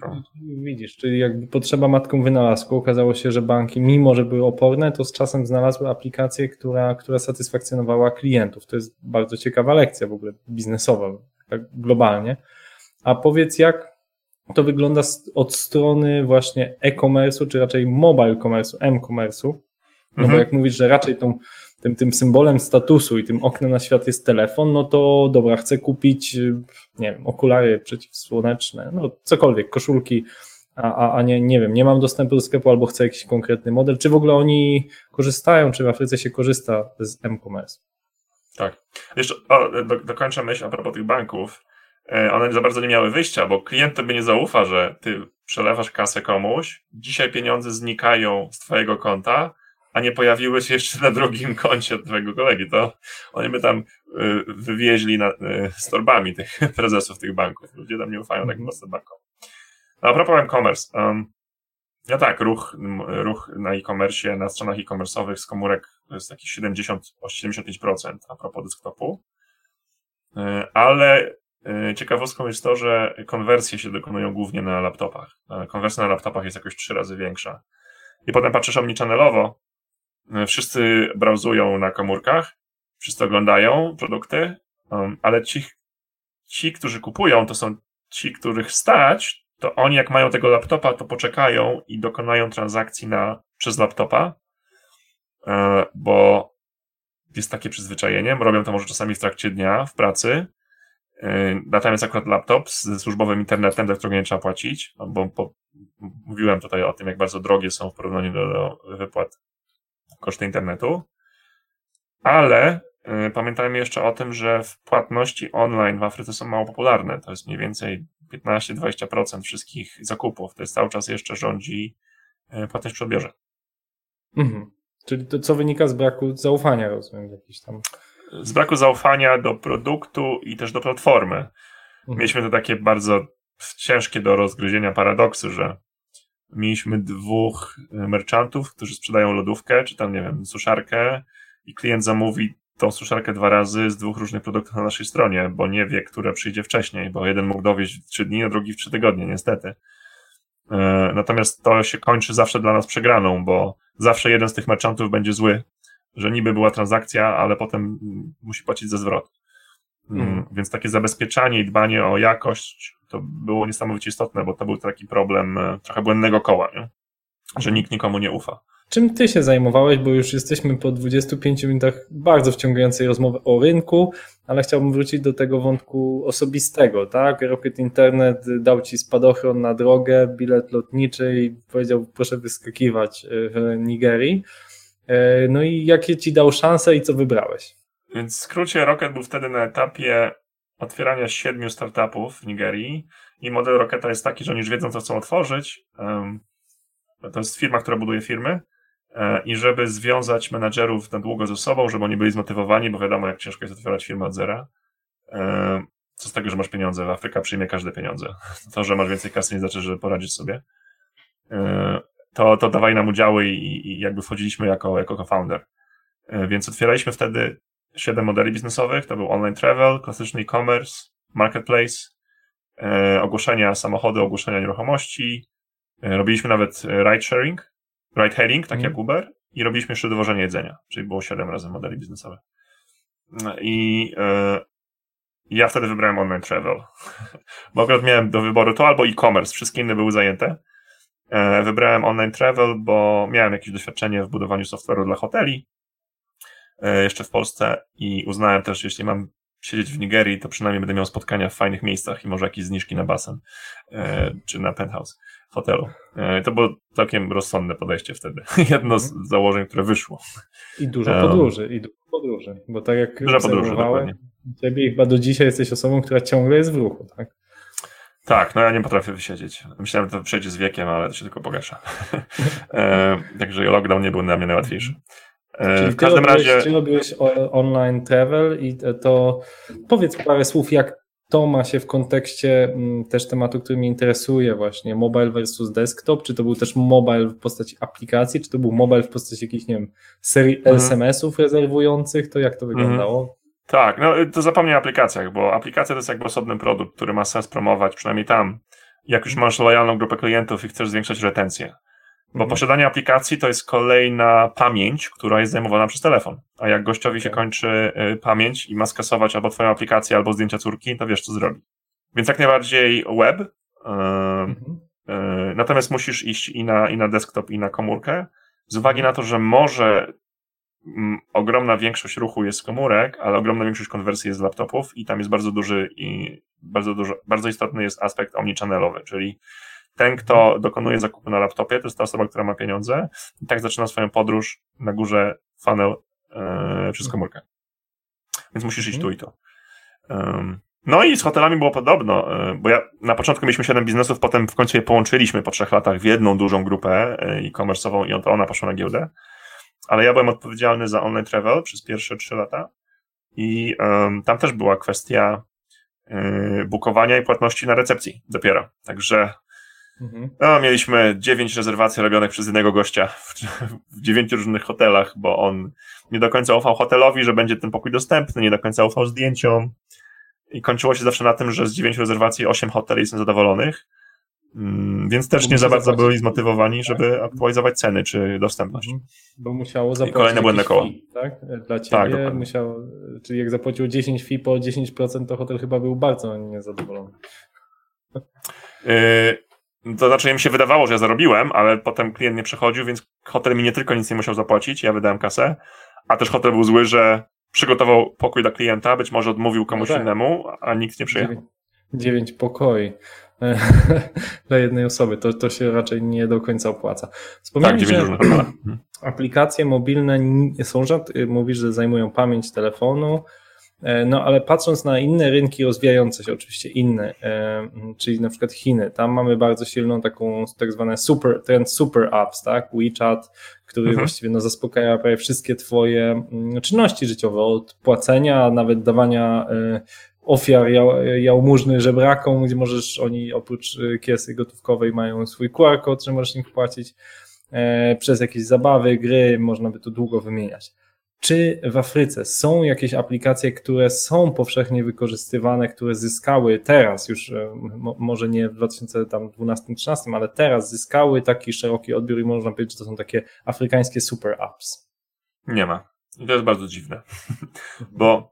widzisz, czyli jakby potrzeba matką wynalazku. Okazało się, że banki, mimo że były oporne, to z czasem znalazły aplikację, która, która satysfakcjonowała klientów. To jest bardzo ciekawa lekcja w ogóle biznesowa, tak globalnie. A powiedz, jak to wygląda od strony właśnie e-commerce'u, czy raczej mobile commerce'u, m-commerce'u, no mhm. bo jak mówisz, że raczej tą, tym, tym symbolem statusu i tym oknem na świat jest telefon, no to dobra, chcę kupić, nie wiem, okulary przeciwsłoneczne, no cokolwiek, koszulki, a, a, a nie, nie wiem, nie mam dostępu do sklepu albo chcę jakiś konkretny model. Czy w ogóle oni korzystają, czy w Afryce się korzysta z m-commerce? Tak. Jeszcze o, do, dokończę myśl a propos tych banków. E, one za bardzo nie miały wyjścia, bo klient tobie nie zaufa, że ty przelewasz kasę komuś, dzisiaj pieniądze znikają z twojego konta, a nie pojawiły się jeszcze na drugim koncie twojego kolegi, to oni by tam y, wywieźli na, y, z torbami tych [LAUGHS] prezesów tych banków. Ludzie tam nie ufają tak mhm. mocno bankom. No, a propos e-commerce. Um, no tak, ruch, ruch na e-commerce, na stronach e-commerce'owych z komórek to jest jakieś 70-75% a propos desktopu. Y, ale ciekawostką jest to, że konwersje się dokonują głównie na laptopach. Konwersja na laptopach jest jakoś trzy razy większa. I potem patrzysz omnichannelowo, E, wszyscy browsują na komórkach, wszyscy oglądają produkty, um, ale ci, ci, którzy kupują, to są ci, których stać, to oni jak mają tego laptopa, to poczekają i dokonają transakcji na, przez laptopa, e, bo jest takie przyzwyczajenie, robią to może czasami w trakcie dnia w pracy, natomiast akurat laptop ze służbowym internetem, do którego nie trzeba płacić, no bo, bo mówiłem tutaj o tym, jak bardzo drogie są w porównaniu do, do wypłat koszty internetu, ale y, pamiętajmy jeszcze o tym, że płatności online w Afryce są mało popularne. To jest mniej więcej 15-20% wszystkich zakupów. To jest cały czas jeszcze rządzi y, płatność przy odbiorze. Mhm. Czyli to co wynika z braku zaufania, rozumiem, jakiś tam. Z braku zaufania do produktu i też do platformy. Mhm. Mieliśmy to takie bardzo ciężkie do rozgryzienia paradoksy, że mieliśmy dwóch e, merchantów, którzy sprzedają lodówkę, czy tam, nie wiem, suszarkę i klient zamówi tą suszarkę dwa razy z dwóch różnych produktów na naszej stronie, bo nie wie, które przyjdzie wcześniej, bo jeden mógł dowieść w trzy dni, a drugi w trzy tygodnie, niestety. E, natomiast to się kończy zawsze dla nas przegraną, bo zawsze jeden z tych merchantów będzie zły, że niby była transakcja, ale potem musi płacić za zwrot. Mm. mm. Więc takie zabezpieczanie i dbanie o jakość to było niesamowicie istotne, bo to był taki problem e, trochę błędnego koła, nie? że nikt nikomu nie ufa. Czym ty się zajmowałeś, bo już jesteśmy po 25 minutach bardzo wciągającej rozmowy o rynku, ale chciałbym wrócić do tego wątku osobistego, tak? Rocket Internet dał ci spadochron na drogę, bilet lotniczy i powiedział proszę wyskakiwać w Nigerii. E, no i jakie ci dał szanse i co wybrałeś? Więc w skrócie Rocket był wtedy na etapie otwierania siedmiu startupów w Nigerii i model Rocketa jest taki, że oni już wiedzą, co chcą otworzyć. To jest firma, która buduje firmy e, i żeby związać menadżerów na długo ze sobą, żeby oni byli zmotywowani, bo wiadomo, jak ciężko jest otwierać firmę od zera. Co z tego, że masz pieniądze? Afryka przyjmie każde pieniądze. [LAUGHS] To, że masz więcej kasy nie znaczy, że poradzisz sobie. E, to, to dawali nam udziały i, i jakby wchodziliśmy jako, jako co-founder. E, więc otwieraliśmy wtedy siedem modeli biznesowych. To był online travel, klasyczny e-commerce, marketplace, ogłoszenia samochody, ogłoszenia nieruchomości, E, robiliśmy nawet ride sharing, ride hailing, tak mm. jak Uber, i robiliśmy jeszcze dowożenie jedzenia, czyli było 7 razy modeli biznesowych. No I e, ja wtedy wybrałem online travel, [LAUGHS] bo akurat miałem do wyboru to albo e-commerce, wszystkie inne były zajęte. E, wybrałem online travel, bo miałem jakieś doświadczenie w budowaniu software'u dla hoteli, e, jeszcze w Polsce i uznałem też, jeśli mam siedzieć w Nigerii, to przynajmniej będę miał spotkania w fajnych miejscach i może jakieś zniżki na basen e, czy na penthouse hotelu. E, to było całkiem rozsądne podejście wtedy. [LAUGHS] Jedno z mhm. założeń, które wyszło. I dużo podróży, i dużo podróży, bo tak jak dużo podróży, dokładnie. ciebie chyba do dzisiaj jesteś osobą, która ciągle jest w ruchu, tak? Tak, no ja nie potrafię wysiedzieć. Myślałem, że to przejdzie z wiekiem, ale to się tylko pogarsza. [LAUGHS] e, także lockdown nie był dla mnie najłatwiejszy. E, Czyli w każdym robiłeś, razie. Ty robiłeś online travel i to powiedz parę słów, jak to ma się w kontekście mm, też tematu, który mnie interesuje, właśnie mobile versus desktop. Czy to był też mobile w postaci aplikacji, czy to był mobile w postaci jakichś, nie wiem, serii mhm. SMS-ów rezerwujących? To jak to mhm. wyglądało? Tak, no to zapomnij o aplikacjach, bo aplikacja to jest jakby osobny produkt, który ma sens promować, przynajmniej tam. Jak już masz lojalną grupę klientów i chcesz zwiększać retencję. Bo mhm. posiadanie aplikacji to jest kolejna pamięć, która jest zajmowana przez telefon. A jak gościowi się kończy y, pamięć i ma skasować albo twoją aplikację, albo zdjęcia córki, to wiesz, co zrobi. Więc jak najbardziej web. Y, mhm. y, natomiast musisz iść i na, i na desktop, i na komórkę. Z uwagi na to, że może ogromna większość ruchu jest z komórek, ale ogromna większość konwersji jest z laptopów i tam jest bardzo duży i bardzo bardzo istotny jest aspekt omnichannel'owy, czyli ten, kto dokonuje zakupu na laptopie, to jest ta osoba, która ma pieniądze i tak zaczyna swoją podróż na górze funnel e, przez komórkę. Więc musisz iść tu i to. Um, no i z hotelami było podobno, e, bo ja na początku mieliśmy 7 biznesów, potem w końcu je połączyliśmy po trzech latach w jedną dużą grupę e, e-commerce'ową i ona poszła na giełdę. Ale ja byłem odpowiedzialny za online travel przez pierwsze 3 lata i um, tam też była kwestia yy, bukowania i płatności na recepcji dopiero. Także Mhm. No, mieliśmy dziewięć rezerwacji robionych przez jednego gościa w, w dziewięciu różnych hotelach, bo on nie do końca ufał hotelowi, że będzie ten pokój dostępny, nie do końca ufał zdjęciom. I kończyło się zawsze na tym, że z dziewięciu rezerwacji osiem hoteli są zadowolonych. Mm, więc też nie za bardzo byli zmotywowani, żeby tak. aktualizować ceny czy dostępność. Mhm. Bo musiało zapłacić. I kolejne błędne koło. Fee, tak? Dla ciebie tak, musiał, czyli jak zapłacił 10 fee po 10%, to hotel chyba był bardzo niezadowolony. Yy, to znaczy, mi się wydawało, że ja zarobiłem, ale potem klient nie przechodził, więc hotel mi nie tylko nic nie musiał zapłacić, ja wydałem kasę, a też hotel był zły, że przygotował pokój dla klienta, być może odmówił komuś no tak. innemu, a nikt nie przyjechał. Dziewięć, dziewięć pokoi [LAUGHS] dla jednej osoby. To, to się raczej nie do końca opłaca. Wspomniałem, tak, że mhm. aplikacje mobilne są rzad, mówisz, że zajmują pamięć telefonu, E, no ale patrząc na inne rynki rozwijające się, oczywiście inne, e, czyli na przykład Chiny, tam mamy bardzo silną taką tak zwane super, trend super apps, tak? WeChat, który mhm. właściwie no, zaspokaja prawie wszystkie twoje czynności życiowe, od płacenia, nawet dawania e, ofiar jałmużny żebrakom, gdzie możesz, oni oprócz kiesy gotówkowej mają swój QR kod, że możesz im płacić, przez jakieś zabawy, gry, można by tu długo wymieniać. Czy w Afryce są jakieś aplikacje, które są powszechnie wykorzystywane, które zyskały teraz, już e, może nie w 2012-2013, ale teraz zyskały taki szeroki odbiór i można powiedzieć, że to są takie afrykańskie super apps? Nie ma. I to jest bardzo dziwne, [LAUGHS] bo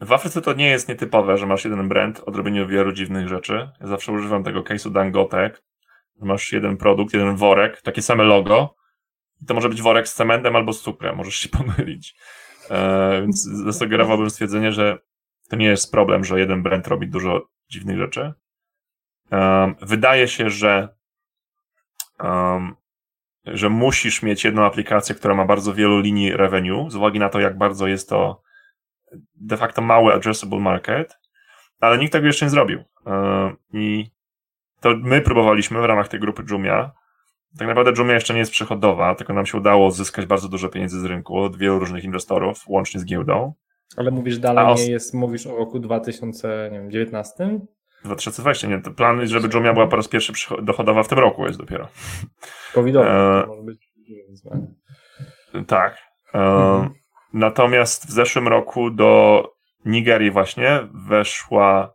w Afryce to nie jest nietypowe, że masz jeden brand o robieniu wielu dziwnych rzeczy. Ja zawsze używam tego case'u Dangote, że masz jeden produkt, jeden worek, takie same logo. I to może być worek z cementem albo z cukrem, możesz się [LAUGHS] pomylić. E, więc zasugerowałbym stwierdzenie, że to nie jest problem, że jeden brand robi dużo dziwnych rzeczy. Um, wydaje się, że um, że musisz mieć jedną aplikację, która ma bardzo wielu linii revenue, z uwagi na to, jak bardzo jest to de facto mały addressable market, ale nikt tego jeszcze nie zrobił. Um, I to my próbowaliśmy w ramach tej grupy Jumia. Tak naprawdę Jumia jeszcze nie jest przychodowa, tylko nam się udało zyskać bardzo dużo pieniędzy z rynku od wielu różnych inwestorów, łącznie z giełdą. Ale mówisz dalej, os... nie jest, mówisz o roku 2019? 2020, nie. Plan jest, żeby Jumia była po raz pierwszy dochodowa w tym roku jest dopiero. Covidowa, e... może być. Tak. E... Mhm. Natomiast w zeszłym roku do Nigerii właśnie weszła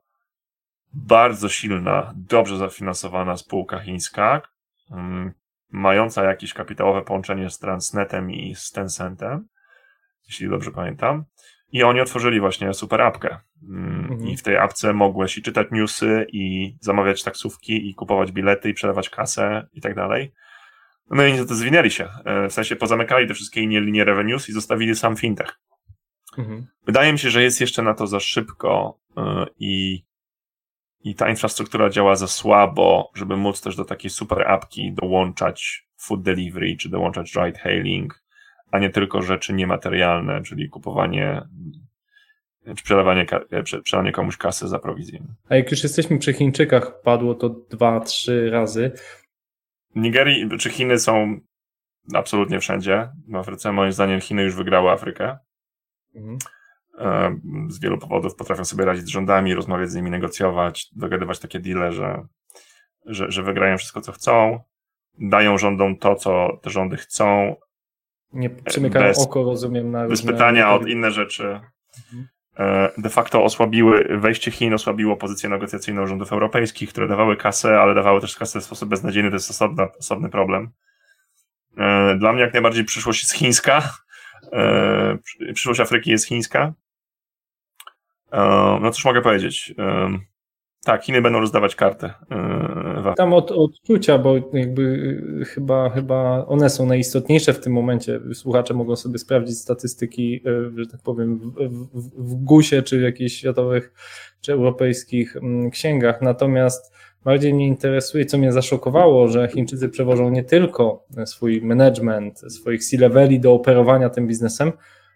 bardzo silna, dobrze zafinansowana spółka chińska, um, mająca jakieś kapitałowe połączenie z Transnetem i z Tencentem, jeśli dobrze pamiętam. I oni otworzyli właśnie super apkę. Mm, mhm. I w tej apce mogłeś i czytać newsy, i zamawiać taksówki, i kupować bilety, i przelewać kasę, i tak dalej. No i niestety zwinęli się. E, w sensie pozamykali te wszystkie inne linie revenues i zostawili sam fintech. Mhm. Wydaje mi się, że jest jeszcze na to za szybko e, i, i ta infrastruktura działa za słabo, żeby móc też do takiej super apki dołączać food delivery, czy dołączać ride hailing, a nie tylko rzeczy niematerialne, czyli kupowanie czy przelewanie, przelanie komuś kasy za prowizję. A jak już jesteśmy przy Chińczykach, padło to dwa, trzy razy. Nigerii czy Chiny są absolutnie wszędzie. W Afryce moim zdaniem Chiny już wygrały Afrykę. Mhm. Z wielu powodów potrafią sobie radzić z rządami, rozmawiać z nimi, negocjować, dogadywać takie deale, że, że, że wygrają wszystko, co chcą, dają rządom to, co te rządy chcą, nie przymykają bez, oko, rozumiem, na Bez pytania od inne rzeczy. Mhm. E, de facto osłabiły, wejście Chin osłabiło pozycję negocjacyjną rządów europejskich, które dawały kasę, ale dawały też kasę w sposób beznadziejny, to jest osobna, osobny problem. E, dla mnie jak najbardziej przyszłość jest chińska. E, przyszłość Afryki jest chińska. No cóż mogę powiedzieć. Tak, Chiny będą rozdawać kartę. Yy, Tam od odczucia, bo jakby yy, chyba, chyba one są najistotniejsze w tym momencie. Słuchacze mogą sobie sprawdzić statystyki, yy, że tak powiem, w, w, w GUS-ie czy w jakichś światowych czy europejskich mm, księgach. Natomiast bardziej mnie interesuje, co mnie zaszokowało, że Chińczycy przewożą nie tylko swój management, swoich C-leveli do operowania tym biznesem,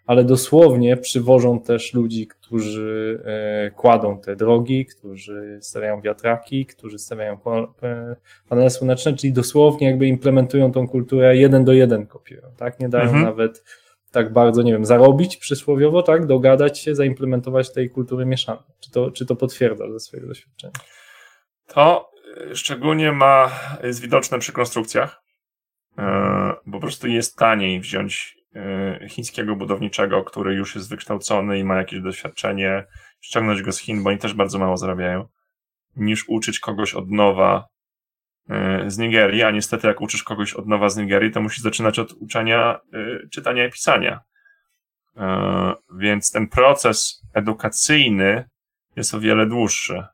ale dosłownie przywożą też ludzi, którzy e, kładą te drogi, którzy stawiają wiatraki, którzy stawiają e, panele słoneczne, czyli dosłownie jakby implementują tą kulturę jeden do jeden kopiują, tak? Nie dają mhm. nawet tak bardzo, nie wiem, zarobić przysłowiowo, tak? Dogadać się, zaimplementować tej kultury mieszanej. Czy to, czy to potwierdza ze swojego doświadczenia? To e, szczególnie ma, jest widoczne przy konstrukcjach, bo po prostu jest taniej wziąć chińskiego budowniczego, który już jest wykształcony i ma jakieś doświadczenie, ściągnąć go z Chin, bo oni też bardzo mało zarabiają, niż uczyć kogoś od nowa y, z Nigerii, a niestety jak uczysz kogoś od nowa z Nigerii, to musisz zaczynać od uczenia y, czytania i pisania. Więc ten proces edukacyjny jest o wiele dłuższy.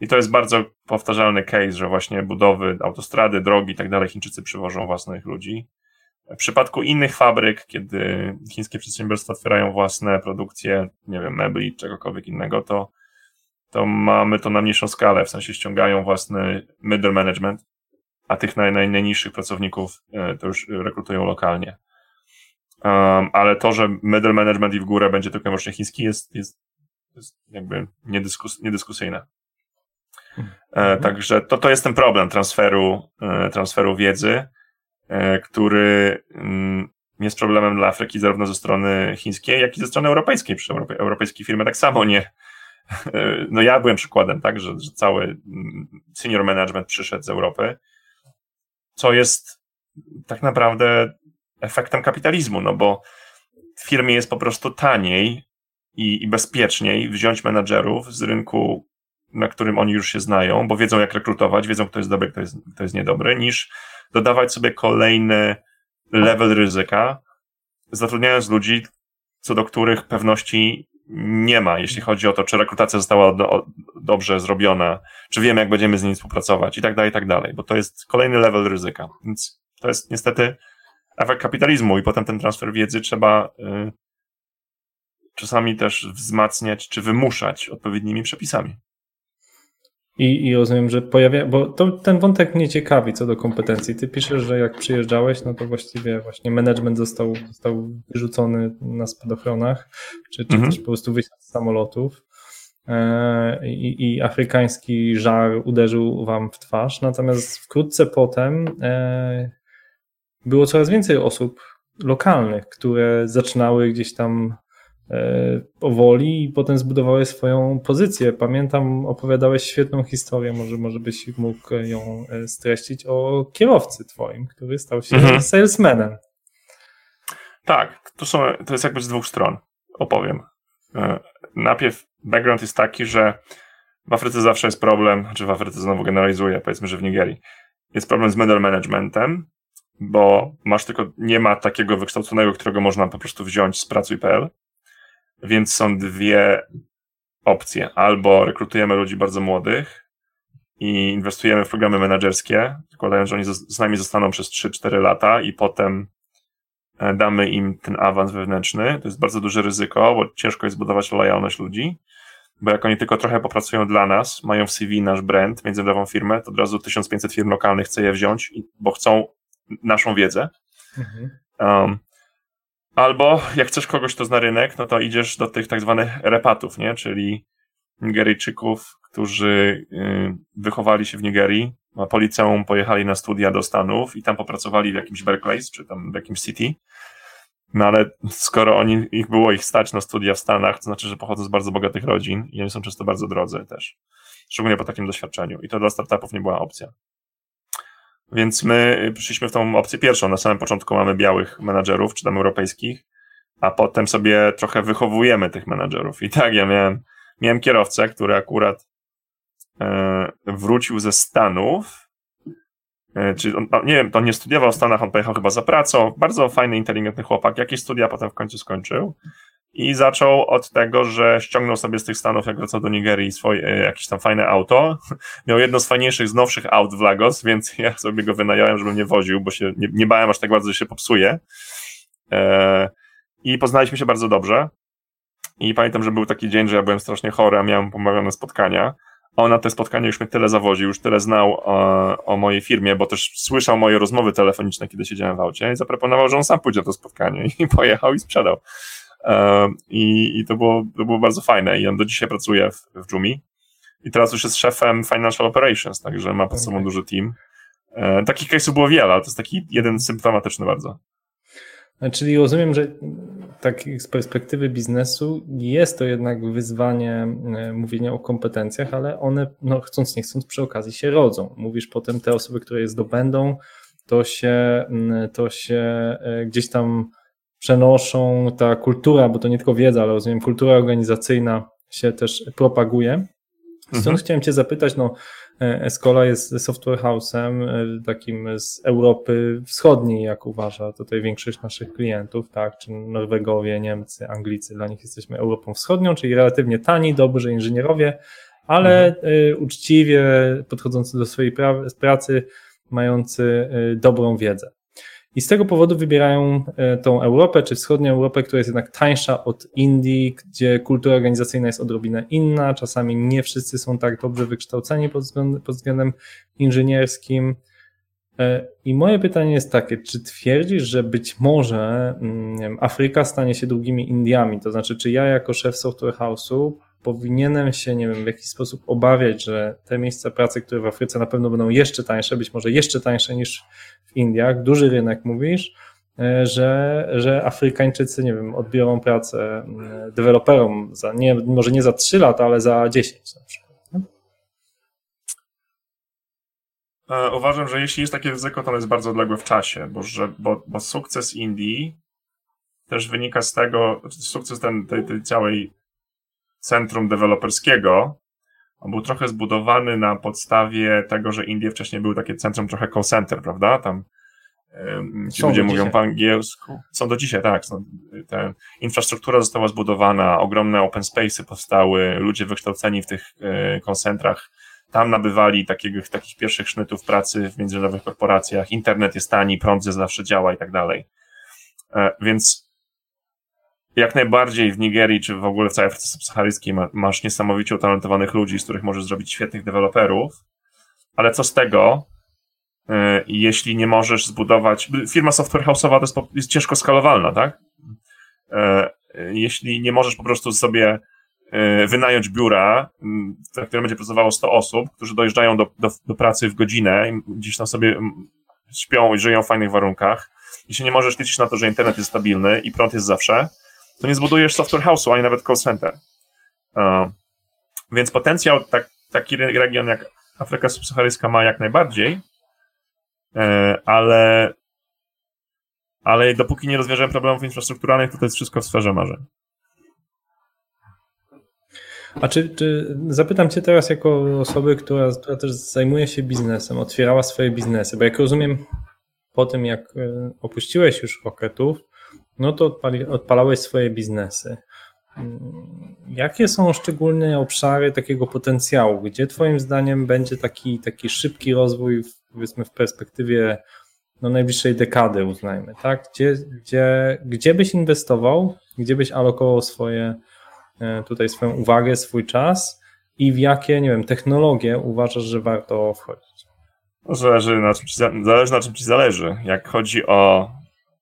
I to jest bardzo powtarzalny case, że właśnie budowy autostrady, drogi i tak dalej Chińczycy przywożą własnych ludzi. W przypadku innych fabryk, kiedy chińskie przedsiębiorstwa otwierają własne produkcje, nie wiem, mebli, czegokolwiek innego, to, to mamy to na mniejszą skalę, w sensie ściągają własny middle management, a tych naj, naj, najniższych pracowników e, to już rekrutują lokalnie. Um, ale to, że middle management i w górę będzie tylko i wyłącznie chiński, jest, jest, jest jakby niedyskus, niedyskusyjne. E, mhm. Także to, to jest ten problem transferu, e, transferu wiedzy. E, który mm, jest problemem dla Afryki zarówno ze strony chińskiej, jak i ze strony europejskiej. Przy europejskie firmy tak samo nie. E, no ja byłem przykładem, tak, że, że cały mm, senior management przyszedł z Europy, co jest tak naprawdę efektem kapitalizmu, no bo w firmie jest po prostu taniej i, i bezpieczniej wziąć menadżerów z rynku, na którym oni już się znają, bo wiedzą jak rekrutować, wiedzą kto jest dobry, kto jest, kto jest niedobry, niż dodawać sobie kolejny level ryzyka, zatrudniając ludzi, co do których pewności nie ma, jeśli chodzi o to, czy rekrutacja została do, dobrze zrobiona, czy wiemy, jak będziemy z nimi współpracować i tak dalej, i tak dalej, bo to jest kolejny level ryzyka. Więc to jest niestety efekt kapitalizmu i potem ten transfer wiedzy trzeba y, czasami też wzmacniać czy wymuszać odpowiednimi przepisami. I, I rozumiem, że pojawia, bo to, ten wątek mnie ciekawi co do kompetencji. Ty piszesz, że jak przyjeżdżałeś, no to właściwie właśnie management został, został wyrzucony na spadochronach, czy, czy mhm. też po prostu wysiadł z samolotów. E, I, I, afrykański żar uderzył wam w twarz. Natomiast wkrótce potem e, było coraz więcej osób lokalnych, które zaczynały gdzieś tam powoli i potem zbudowały swoją pozycję. Pamiętam, opowiadałeś świetną historię, może, może byś mógł ją e, streścić, o kierowcy twoim, który stał się mhm. salesmanem. Tak, to, są, to jest jakby z dwóch stron, opowiem. E, najpierw background jest taki, że w Afryce zawsze jest problem, czy w Afryce znowu generalizuję, powiedzmy, że w Nigerii, jest problem z middle managementem, bo masz tylko, nie ma takiego wykształconego, którego można po prostu wziąć z pracuj.pl, więc są dwie opcje. Albo rekrutujemy ludzi bardzo młodych i inwestujemy w programy menedżerskie, zakładając, że oni z nami zostaną przez 3-4 lata i potem e, damy im ten awans wewnętrzny. To jest bardzo duże ryzyko, bo ciężko jest budować lojalność ludzi, bo jak oni tylko trochę popracują dla nas, mają w CV nasz brand, międzynarodową firmę, to od razu 1500 firm lokalnych chce je wziąć, bo chcą naszą wiedzę. Mhm. Um, Albo jak chcesz kogoś, kto zna rynek, no to idziesz do tych tak zwanych repatów, nie? Czyli Nigeryjczyków, którzy y, wychowali się w Nigerii, a po liceum pojechali na studia do Stanów i tam popracowali w jakimś Berkeley, czy tam w jakimś City. No ale skoro oni, ich było ich stać na studia w Stanach, to znaczy, że pochodzą z bardzo bogatych rodzin i oni są często bardzo drodzy też. Szczególnie po takim doświadczeniu. I to dla startupów nie była opcja. Więc my przyszliśmy w tą opcję pierwszą. Na samym początku mamy białych menadżerów, czy tam europejskich, a potem sobie trochę wychowujemy tych menadżerów. I tak, ja miałem, miałem kierowcę, który akurat e, wrócił ze Stanów, e, czy on, nie wiem, to nie studiował w Stanach, on pojechał chyba za pracą. Bardzo fajny, inteligentny chłopak. Jakieś studia potem w końcu skończył. I zaczął od tego, że ściągnął sobie z tych Stanów, jak wracał do Nigerii, swoje, e, jakieś tam fajne auto. [LAUGHS] Miał jedno z fajniejszych, z nowszych aut w Lagos, więc [LAUGHS] ja sobie go wynająłem, żeby mnie woził, bo się nie, nie bałem aż tak bardzo, że się popsuje. E, I poznaliśmy się bardzo dobrze. I pamiętam, że był taki dzień, że ja byłem strasznie chory, a miałem pomawiane spotkania. On na te spotkanie już mnie tyle zawoził, już tyle znał o, o, mojej firmie, bo też słyszał moje rozmowy telefoniczne, kiedy siedziałem w aucie i zaproponował, że on sam pójdzie na to spotkanie [LAUGHS] i pojechał i sprzedał. I, i to, było, to było bardzo fajne i on do dzisiaj pracuje w, w Jumi i teraz już jest szefem Financial Operations, także ma pod sobą okay. duży team. Takich case'ów było wiele, ale to jest taki jeden symptomatyczny bardzo. Czyli rozumiem, że tak z perspektywy biznesu jest to jednak wyzwanie e, mówienia o kompetencjach, ale one no, chcąc nie chcąc przy okazji się rodzą. Mówisz potem te osoby, które je zdobędą, to się, to się e, gdzieś tam przenoszą, ta kultura, bo to nie tylko wiedza, ale rozumiem, kultura organizacyjna się też propaguje. Stąd mhm. chciałem Cię zapytać, no, e, Escola jest software house'em e, takim z Europy Wschodniej, jak uważa tutaj większość naszych klientów, tak, czy Norwegowie, Niemcy, Anglicy, dla nich jesteśmy Europą Wschodnią, czyli relatywnie tani, dobrzy inżynierowie, ale mhm. E, uczciwie podchodzący do swojej pracy, mający dobrą wiedzę. I z tego powodu wybierają e, tą Europę, czy wschodnią Europę, która jest jednak tańsza od Indii, gdzie kultura organizacyjna jest odrobinę inna. Czasami nie wszyscy są tak dobrze wykształceni pod względem, pod względem inżynierskim. E, I moje pytanie jest takie, czy twierdzisz, że być może mm, wiem, Afryka stanie się drugimi Indiami? To znaczy, czy ja jako szef software house'u powinienem się, nie wiem, w jakiś sposób obawiać, że te miejsca pracy, które w Afryce na pewno będą jeszcze tańsze, być może jeszcze tańsze niż w Indiach, duży rynek mówisz, e, że, że Afrykańczycy, nie wiem, odbiorą pracę e, deweloperom za, nie, może nie za 3 lata, ale za 10 na przykład. E, uważam, że jeśli jest takie ryzyko, to ono jest bardzo odległe w czasie, bo, że, bo, bo sukces Indii też wynika z tego, sukces ten, tej, tej całej centrum deweloperskiego, on był trochę zbudowany na podstawie tego, że Indie wcześniej były takie centrum trochę call center, prawda? Tam ci ludzie mówią po angielsku. Są do dzisiaj, tak. Są, infrastruktura została zbudowana, ogromne open space'y powstały, ludzie wykształceni w tych e, koncentrach tam nabywali takich, takich pierwszych sznytów pracy w międzynarodowych korporacjach. Internet jest tani, prąd zawsze działa i tak dalej. E, więc jak najbardziej w Nigerii, czy w ogóle w całej Afryce Subsaharyjskiej masz niesamowicie utalentowanych ludzi, z których możesz zrobić świetnych deweloperów, ale co z tego, e, jeśli nie możesz zbudować, firma software house'owa jest, jest ciężko skalowalna, tak? E, jeśli nie możesz po prostu sobie wynająć biura, w którym będzie pracowało 100 osób, którzy dojeżdżają do, do, do pracy w godzinę i gdzieś tam sobie śpią i żyją w fajnych warunkach, jeśli nie możesz liczyć na to, że internet jest stabilny i prąd jest zawsze, to nie zbudujesz software house'u, ani nawet call center. Uh, więc potencjał tak, taki region jak Afryka Subsaharyjska ma jak najbardziej, e, ale, ale dopóki nie rozwiążemy problemów infrastrukturalnych, to to jest wszystko w sferze marzeń. A czy, czy zapytam Cię teraz jako osoby, która, która też zajmuje się biznesem, otwierała swoje biznesy, bo jak rozumiem, po tym jak e, opuściłeś już Rocketów, no to odpali, odpalałeś swoje biznesy. Jakie są szczególne obszary takiego potencjału? Gdzie Twoim zdaniem będzie taki, taki szybki rozwój, powiedzmy, w perspektywie no, najbliższej dekady, uznajmy, tak? Gdzie, gdzie, gdzie byś inwestował, gdzie byś alokował swoje, e, tutaj swoją uwagę, swój czas i w jakie, nie wiem, technologie uważasz, że warto wchodzić? Zależy na czym ci, zależy na czym ci zależy. Jak chodzi o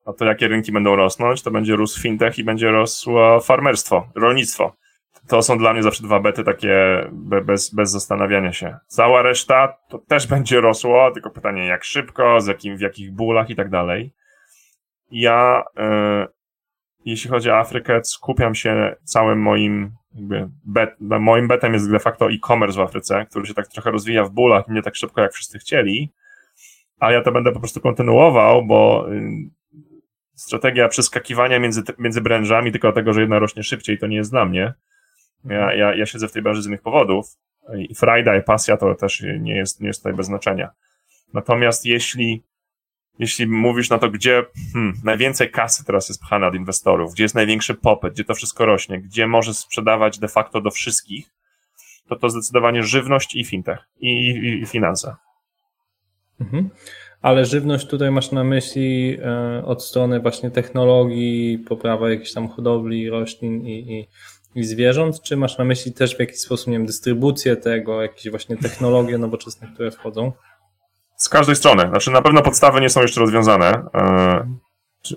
a to jakie rynki będą rosnąć, to będzie rósł fintech i będzie rosło farmerstwo, rolnictwo. To są dla mnie zawsze dwa bety takie bez, bez zastanawiania się. Cała reszta to też będzie rosło, tylko pytanie jak szybko, z jakim, w jakich bólach i tak dalej. Ja, e, jeśli chodzi o Afrykę, skupiam się całym moim jakby bet, moim betem jest de facto e-commerce w Afryce, który się tak trochę rozwija w bólach i nie tak szybko jak wszyscy chcieli, ale ja to będę po prostu kontynuował, bo strategia przeskakiwania między, między branżami, tylko dlatego, że jedna rośnie szybciej, to nie jest dla mnie. Ja, ja, ja siedzę w tej branży z innych powodów i frajda i pasja to też nie jest, nie jest tutaj bez znaczenia. Natomiast jeśli, jeśli mówisz na to, gdzie hmm, najwięcej kasy teraz jest pchane od inwestorów, gdzie jest największy popyt, gdzie to wszystko rośnie, gdzie możesz sprzedawać de facto do wszystkich, to to zdecydowanie żywność i fintech i, i, i finanse. Mhm ale żywność tutaj masz na myśli e, od strony właśnie technologii, poprawa jakiejś tam hodowli roślin i, i, i zwierząt, czy masz na myśli też w jakiś sposób, nie wiem, dystrybucję tego, jakieś właśnie technologie nowoczesne, które wchodzą? Z każdej strony. Znaczy na pewno podstawy nie są jeszcze rozwiązane. E,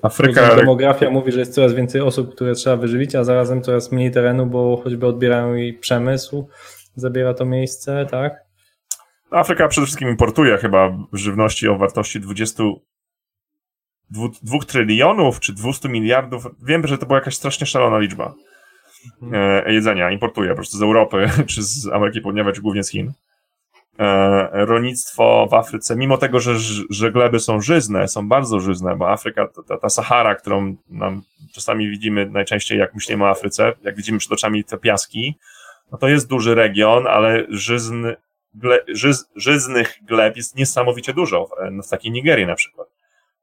Afryka... Demografia mówi, że jest coraz więcej osób, które trzeba wyżywić, a zarazem coraz mniej terenu, bo choćby odbierają jej przemysł, zabiera to miejsce, tak? Afryka przede wszystkim importuje chyba żywności o wartości 22 2 trylionów czy 200 miliardów. Wiem, że to była jakaś strasznie szalona liczba mhm. e, jedzenia. Importuje po prostu z Europy, [LAUGHS] czy z Ameryki Południowej, czy głównie z Chin. E, rolnictwo w Afryce, mimo tego, że, że gleby są żyzne, są bardzo żyzne, bo Afryka, ta, ta Sahara, którą nam czasami widzimy najczęściej, jak myślimy o Afryce, jak widzimy przed oczami te piaski, no to jest duży region, ale żyzny, gle, żyz, żyznych gleb jest niesamowicie dużo, w, w takiej Nigerii na przykład.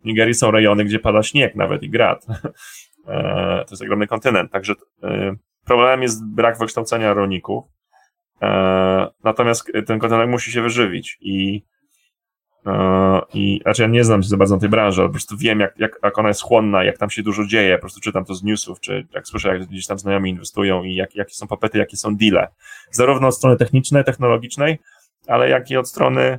W Nigerii są rejony, gdzie pada śnieg nawet i grad. [LAUGHS] E, to jest ogromny kontynent, także e, problemem jest brak wykształcenia rolników, e, natomiast ten kontynent musi się wyżywić i i znaczy ja nie znam się za bardzo na tej branży, ale po prostu wiem, jak, jak, jak ona jest chłonna, jak tam się dużo dzieje, po prostu czytam to z newsów, czy jak słyszę, jak gdzieś tam znajomi inwestują i jak, jakie są popety, jakie są deale. Zarówno od strony technicznej, technologicznej, ale jak i od strony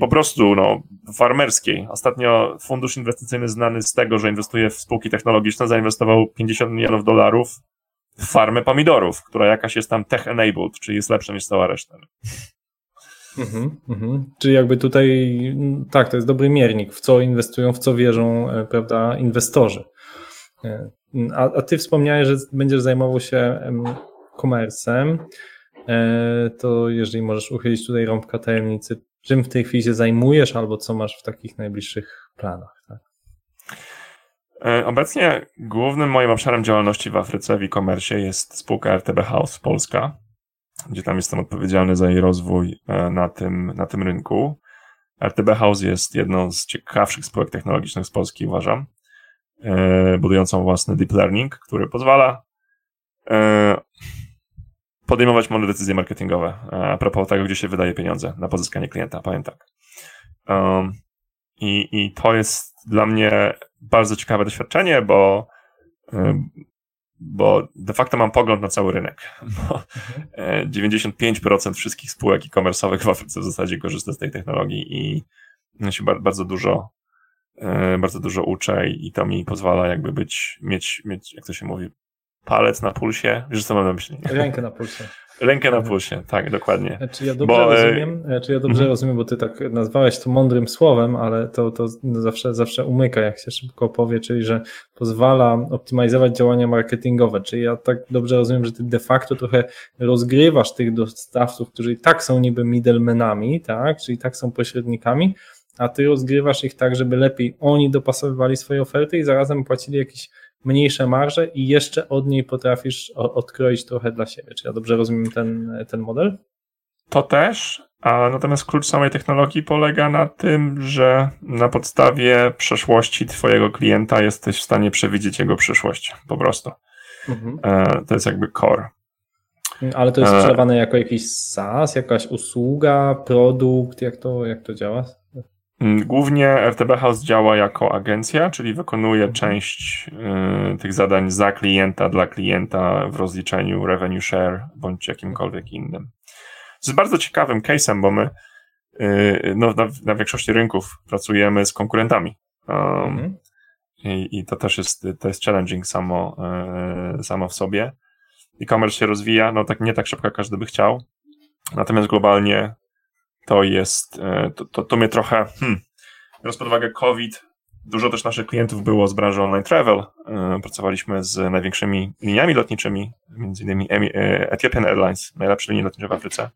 po prostu no, farmerskiej. Ostatnio fundusz inwestycyjny znany z tego, że inwestuje w spółki technologiczne, zainwestował 50 milionów dolarów w farmę pomidorów, która jakaś jest tam tech-enabled, czyli jest lepsza niż cała reszta. Mhm, mhm. Czyli jakby tutaj, tak, to jest dobry miernik, w co inwestują, w co wierzą, e, prawda, inwestorzy. E, a, a ty wspomniałeś, że będziesz zajmował się komersem. E, to jeżeli możesz uchylić tutaj rąbka tajemnicy, czym w tej chwili się zajmujesz albo co masz w takich najbliższych planach? Tak? E, obecnie głównym moim obszarem działalności w Afryce w e-commerce jest spółka RTB House Polska, gdzie tam jestem odpowiedzialny za jej rozwój e, na tym, na tym rynku. RTB House jest jedną z ciekawszych spółek technologicznych z Polski, uważam, budującą własny deep learning, który pozwala podejmować mądre decyzje marketingowe a propos tego, gdzie się wydaje pieniądze na pozyskanie klienta, powiem tak. Um, i, I to jest dla mnie bardzo ciekawe doświadczenie, bo, bo de facto mam pogląd na cały rynek. [LAUGHS] Bo 95% wszystkich spółek e-commerce'owych w Afryce w zasadzie korzysta z tej technologii i ja się bardzo dużo e, bardzo dużo uczę i to mi pozwala jakby być, mieć, mieć jak to się mówi, palec na pulsie. Wiesz, co mam na myśli? Rękę na pulsie. Rękę na pulsie, tak, dokładnie. E, czy ja dobrze bo, e, rozumiem, e, czy ja dobrze mm. rozumiem, bo ty tak nazwałeś to mądrym słowem, ale to, to zawsze, zawsze umyka, jak się szybko powie, czyli że pozwala optymalizować działania marketingowe. Czyli ja tak dobrze rozumiem, że ty de facto trochę rozgrywasz tych dostawców, którzy i tak są niby middlemenami, tak, czyli tak są pośrednikami, a ty rozgrywasz ich tak, żeby lepiej oni dopasowywali swoje oferty i zarazem płacili jakiś mniejsze marże i jeszcze od niej potrafisz odkroić trochę dla siebie. Czy ja dobrze rozumiem ten, ten model? To też, a natomiast klucz samej technologii polega na tym, że na podstawie przeszłości Twojego klienta jesteś w stanie przewidzieć jego przyszłość. Po prostu. Mhm. E, to jest jakby core. Ale to jest e, sprzedawane jako jakiś SaaS, jakaś usługa, produkt, jak to, jak to działa? Mm, głównie RTB House działa jako agencja, czyli wykonuje mhm. część y, tych zadań za klienta, dla klienta w rozliczeniu revenue share bądź jakimkolwiek innym. To jest bardzo ciekawym case'em, bo my y, no, na, na, większości rynków pracujemy z konkurentami. Um, mhm. i, i, to też jest, to jest challenging samo, y, samo w sobie. E-commerce się rozwija, no tak nie tak szybko, jak każdy by chciał. Natomiast globalnie to jest, e, to, to, to mnie trochę, hmm, biorąc pod uwagę COVID, dużo też naszych klientów było z branży online travel. E, pracowaliśmy z największymi liniami lotniczymi, między innymi e, Ethiopian Airlines, najlepsze linie lotnicze w Afryce.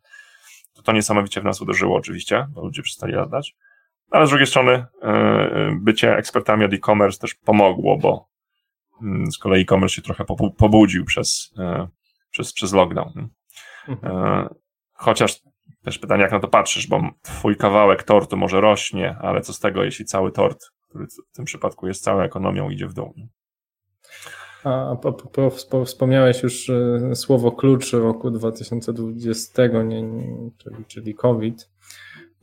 To, to niesamowicie w nas uderzyło oczywiście, bo ludzie przestali latać. Ale z drugiej strony bycie ekspertami od e-commerce też pomogło, bo mm, z kolei e-commerce się trochę pobudził przez, przez, przez lockdown. Mhm. Chociaż też pytanie, jak na to patrzysz, bo twój kawałek tortu może rośnie, ale co z tego, jeśli cały tort, który w tym przypadku jest całą ekonomią, idzie w dół? A, wspomniałeś już e, słowo klucz roku 2020, nie, nie, czyli, czyli COVID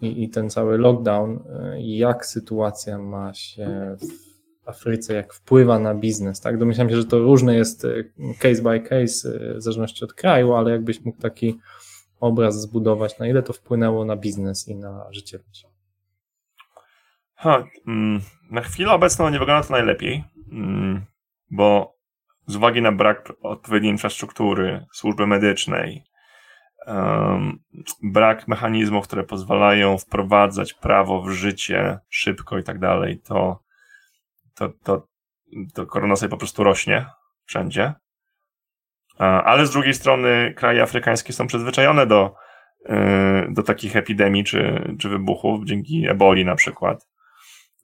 i, i ten cały lockdown. E, jak sytuacja ma się w Afryce, jak wpływa na biznes? Tak? Domyślam się, że to różne jest e, case by case, w zależności od kraju, ale jakbyś mógł taki obraz zbudować, na ile to wpłynęło na biznes i na życie ludzi? Ha, mm, na chwilę obecną nie wygląda to najlepiej, mm, bo z uwagi na brak odpowiedniej infrastruktury, służby medycznej, brak mechanizmów, które pozwalają wprowadzać prawo w życie szybko i tak dalej, to, to, to, to korona sobie po prostu rośnie wszędzie. Ale z drugiej strony kraje afrykańskie są przyzwyczajone do, e, do takich epidemii czy, czy wybuchów, dzięki eboli na przykład.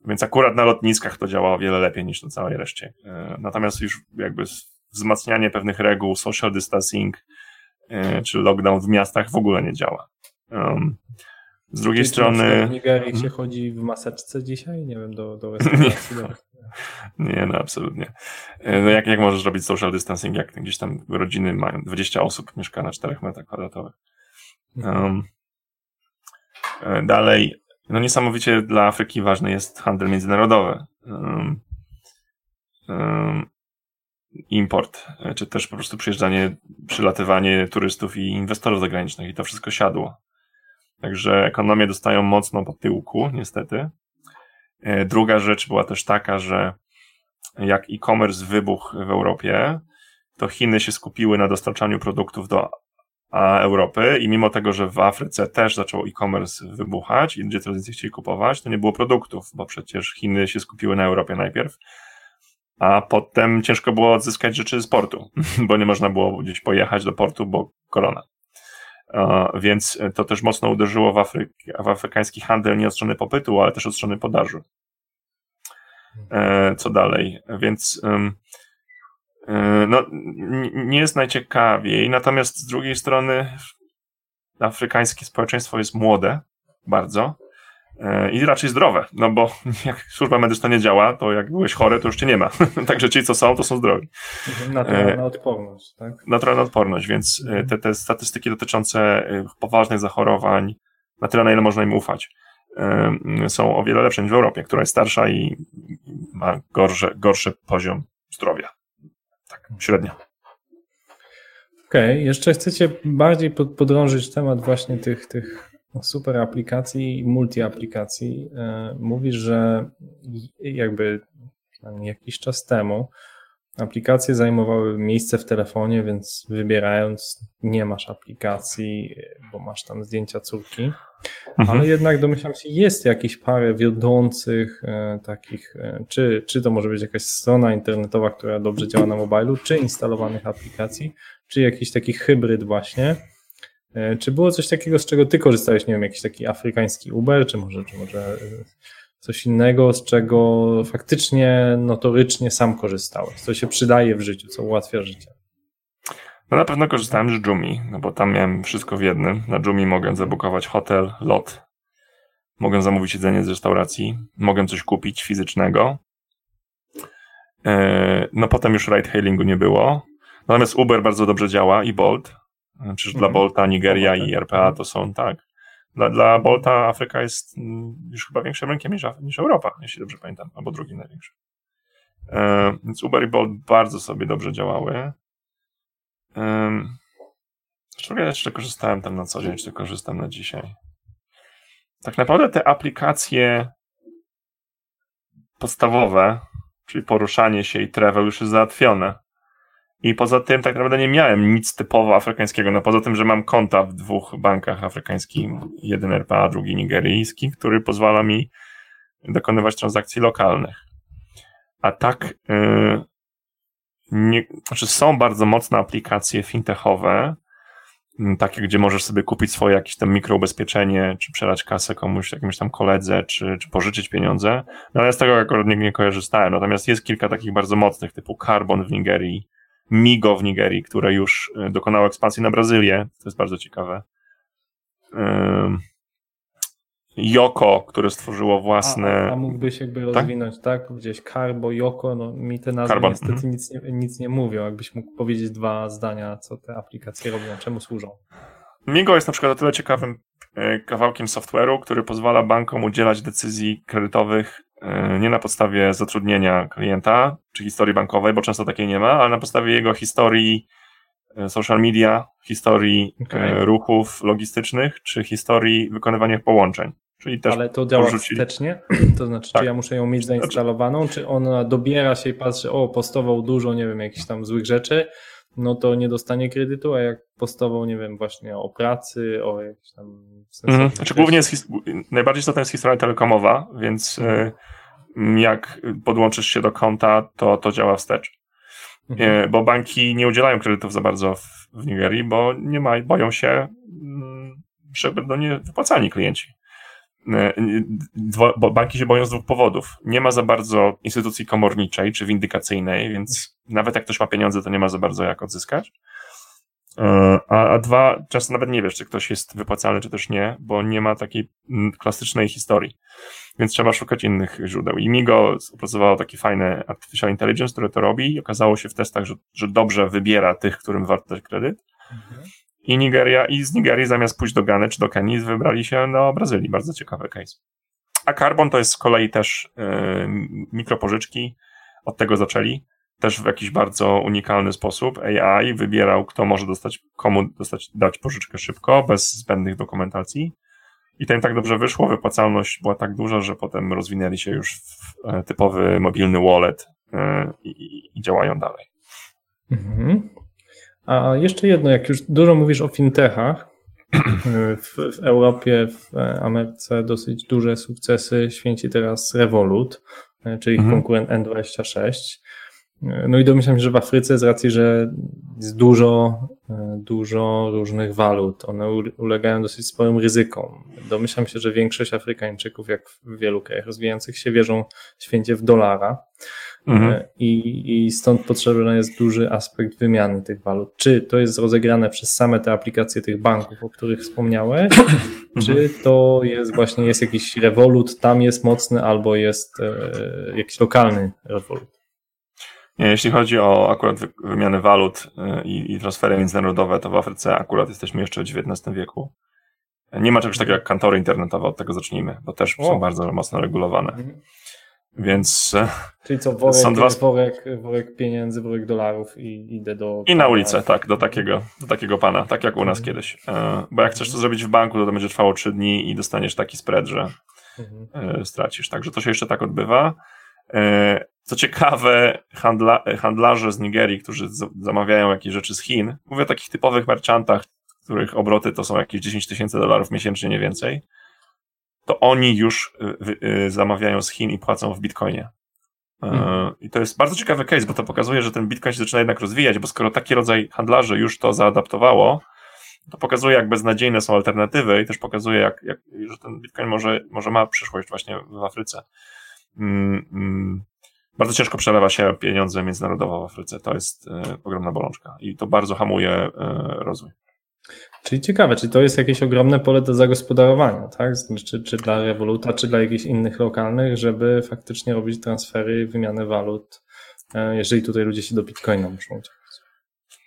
Więc akurat na lotniskach to działa o wiele lepiej niż na całej reszcie. E, natomiast już jakby wzmacnianie pewnych reguł, social distancing e, czy lockdown w miastach w ogóle nie działa. Z drugiej Czyli strony. W Nigerii się chodzi w maseczce dzisiaj? Nie wiem, do, do restauracji. [LAUGHS] Nie, no absolutnie. E, no jak, jak możesz robić social distancing, jak gdzieś tam rodziny mają 20 osób mieszka na 4 metrach kwadratowych. Um, dalej, no niesamowicie dla Afryki ważny jest handel międzynarodowy. Um, um, import, e, czy też po prostu przyjeżdżanie, przylatywanie turystów i inwestorów zagranicznych i to wszystko siadło. Także ekonomie dostają mocno po tyłku, niestety. E, druga rzecz była też taka, że jak e-commerce wybuchł w Europie, to Chiny się skupiły na dostarczaniu produktów do Europy i mimo tego, że w Afryce też zaczął e-commerce wybuchać i ludzie coraz więcej chcieli kupować, to nie było produktów, bo przecież Chiny się skupiły na Europie najpierw, a potem ciężko było odzyskać rzeczy z portu, [LAUGHS] bo nie można było gdzieś pojechać do portu, bo korona. Więc to też mocno uderzyło w, w afrykański handel nie od strony popytu, ale też od strony podaży. E, co dalej? Więc e, no, nie jest najciekawiej, natomiast z drugiej strony afrykańskie społeczeństwo jest młode bardzo E, I raczej zdrowe, no bo [LAUGHS] jak służba medyczna nie działa, to jak byłeś chory, to już cię nie ma. [LAUGHS] Także ci, co są, to są zdrowi. Naturalna odporność, tak? Naturalna odporność, więc e, te, te statystyki dotyczące e, poważnych zachorowań, na tyle, na ile można im ufać, są o wiele lepsze niż w Europie, która jest starsza i ma gorsze, gorszy poziom zdrowia. Tak, średnio. Okej, okay. jeszcze chcecie bardziej podrążyć temat właśnie tych, tych super aplikacji i multi-aplikacji. E, mówisz, że jakby jakiś czas temu aplikacje zajmowały miejsce w telefonie, więc wybierając nie masz aplikacji, bo masz tam zdjęcia córki, mhm. ale jednak domyślam się, jest jakieś parę wiodących e, takich, e, czy, czy to może być jakaś strona internetowa, która dobrze działa na mobilu, czy instalowanych aplikacji, czy jakiś taki hybryd właśnie, czy było coś takiego, z czego ty korzystałeś, nie wiem, jakiś taki afrykański Uber, czy może, czy może e, coś innego, z czego faktycznie notorycznie sam korzystałeś, co się przydaje w życiu, co ułatwia życie? No na pewno korzystałem z Jumi, no bo tam miałem wszystko w jednym. Na Jumi mogę zabukować hotel, lot, mogę zamówić jedzenie z restauracji, mogę coś kupić fizycznego. E, no potem już ride hailingu nie było. Natomiast Uber bardzo dobrze działa i Bolt. Przecież mhm. dla Bolta Nigeria i RPA mhm. to są tak. Dla, dla Bolta Afryka jest mm, już chyba większym rynkiem niż, niż Europa, jeśli dobrze pamiętam, albo drugi największy. E, więc Uber i Bolt bardzo sobie dobrze działały. E, czego ja jeszcze korzystałem tam na co dzień, czy korzystam na dzisiaj? Tak naprawdę te aplikacje podstawowe, czyli poruszanie się i travel już jest załatwione. I poza tym tak naprawdę nie miałem nic typowo afrykańskiego, no poza tym, że mam konta w dwóch bankach afrykańskich, jeden RPA, drugi nigeryjski, który pozwala mi dokonywać transakcji lokalnych. A tak, yy, nie, znaczy są bardzo mocne aplikacje fintechowe, yy, takie, gdzie możesz sobie kupić swoje jakieś tam mikroubezpieczenie, czy przelać kasę komuś, jakimś tam koledze, czy, czy pożyczyć pieniądze. No ale z tego akurat nie, nie korzystałem. Natomiast jest kilka takich bardzo mocnych, typu Carbon w Nigerii, Migo w Nigerii, które już e, dokonało ekspansji na Brazylię, to jest bardzo ciekawe. Joko, które stworzyło własne. A, a mógłbyś jakby tak? rozwinąć, tak? Gdzieś Carbo, Joko, no mi te nazwy Carbon. niestety mhm. nic, nie, nic nie mówią. Jakbyś mógł powiedzieć dwa zdania, co te aplikacje robią, czemu służą. Migo jest na przykład o tyle ciekawym e, kawałkiem software'u, który pozwala bankom udzielać decyzji kredytowych nie na podstawie zatrudnienia klienta czy historii bankowej, bo często takiej nie ma, ale na podstawie jego historii e, social media, historii e, okay. ruchów logistycznych czy historii wykonywania połączeń. Czyli też ale to działa wstecznie? [CLEARS THROAT] To znaczy, tak. czy ja muszę ją mieć zainstalowaną, czy ona dobiera się i patrzy, o, postował dużo, nie wiem, jakichś tam złych rzeczy, no to nie dostanie kredytu, a jak postował, nie wiem, właśnie o pracy, o jakieś tam... Mhm. Znaczy, głównie jest, najbardziej istotna jest historia telekomowa, więc mhm. jak podłączysz się do konta, to to działa wstecz. Mhm. E, bo banki nie udzielają kredytów za bardzo w, w Nigerii, bo nie ma, boją się, mm, że będą nie wypłacani klienci. E, banki się boją z dwóch powodów. Nie ma za bardzo instytucji komorniczej czy windykacyjnej, więc nawet jak ktoś ma pieniądze, to nie ma za bardzo jak odzyskać. E, a, a dwa, często nawet nie wiesz, czy ktoś jest wypłacalny, czy też nie, bo nie ma takiej klasycznej historii. Więc trzeba szukać innych źródeł. I Migo opracowało taki fajny artificial intelligence, który to robi i okazało się w testach, że, że dobrze wybiera tych, którym warto dać kredyt. Mhm i Nigeria, i z Nigerii zamiast pójść do Gany czy do Kenii wybrali się do Brazylii. Bardzo ciekawy case. A Carbon to jest z kolei też yy, mikropożyczki, od tego zaczęli, też w jakiś bardzo unikalny sposób. AI wybierał, kto może dostać, komu dostać, dać pożyczkę szybko, bez zbędnych dokumentacji. I to im tak dobrze wyszło, wypłacalność była tak duża, że potem rozwinęli się już w e, typowy mobilny wallet yy, i, i działają dalej. Mhm. A jeszcze jedno, jak już dużo mówisz o fintechach, [CLEARS THROAT] w, w, Europie, w Ameryce dosyć duże sukcesy święci teraz Revolut, czyli mhm. konkurent N26. No i domyślam się, że w Afryce z racji, że jest dużo, dużo różnych walut, one ulegają dosyć sporym ryzykom. Domyślam się, że większość Afrykańczyków, jak w wielu krajach rozwijających się, wierzą święcie w dolara. Mhm. E, I, I stąd potrzebny jest duży aspekt wymiany tych walut. Czy to jest rozegrane przez same te aplikacje tych banków, o których wspomniałeś, czy mhm. to jest właśnie jest jakiś rewolut, tam jest mocny, albo jest e, jakiś lokalny rewolut? Nie, jeśli chodzi o akurat wymianę walut e, i, i transfery międzynarodowe, to w Afryce akurat jesteśmy jeszcze w XIX wieku. Nie ma czegoś takiego jak kantory internetowe, od tego zacznijmy, bo też o. są bardzo mocno regulowane. Więc. E, Czyli co, worek, są dwa... worek, worek pieniędzy, worek dolarów i idę do. I na ulicę, tak, do takiego, do takiego pana, tak jak u nas mhm. kiedyś. E, bo jak chcesz to zrobić w banku, to to będzie trwało trzy dni i dostaniesz taki spread, że mhm. stracisz. Także to się jeszcze tak odbywa. Co ciekawe, handla, handlarze z Nigerii, którzy zamawiają jakieś rzeczy z Chin, mówię o takich typowych merchantach, których obroty to są jakieś 10 tysięcy dolarów miesięcznie, nie więcej, to oni już y, y, zamawiają z Chin i płacą w bitcoinie. Hmm. I to jest bardzo ciekawy case, bo to pokazuje, że ten bitcoin się zaczyna jednak rozwijać, bo skoro taki rodzaj handlarzy już to zaadaptowało, to pokazuje, jak beznadziejne są alternatywy i też pokazuje, jak, jak, że ten bitcoin może, może ma przyszłość właśnie w Afryce. Mm, mm bardzo ciężko przelewa się pieniądze międzynarodowo w Afryce. To jest e, ogromna bolączka i to bardzo hamuje e, rozwój. Czyli ciekawe, czy to jest jakieś ogromne pole do zagospodarowania, tak? Czy, czy dla Revoluta, czy dla jakichś innych lokalnych, żeby faktycznie robić transfery, wymianę walut, e, jeżeli tutaj ludzie się do Bitcoina muszą uciekać.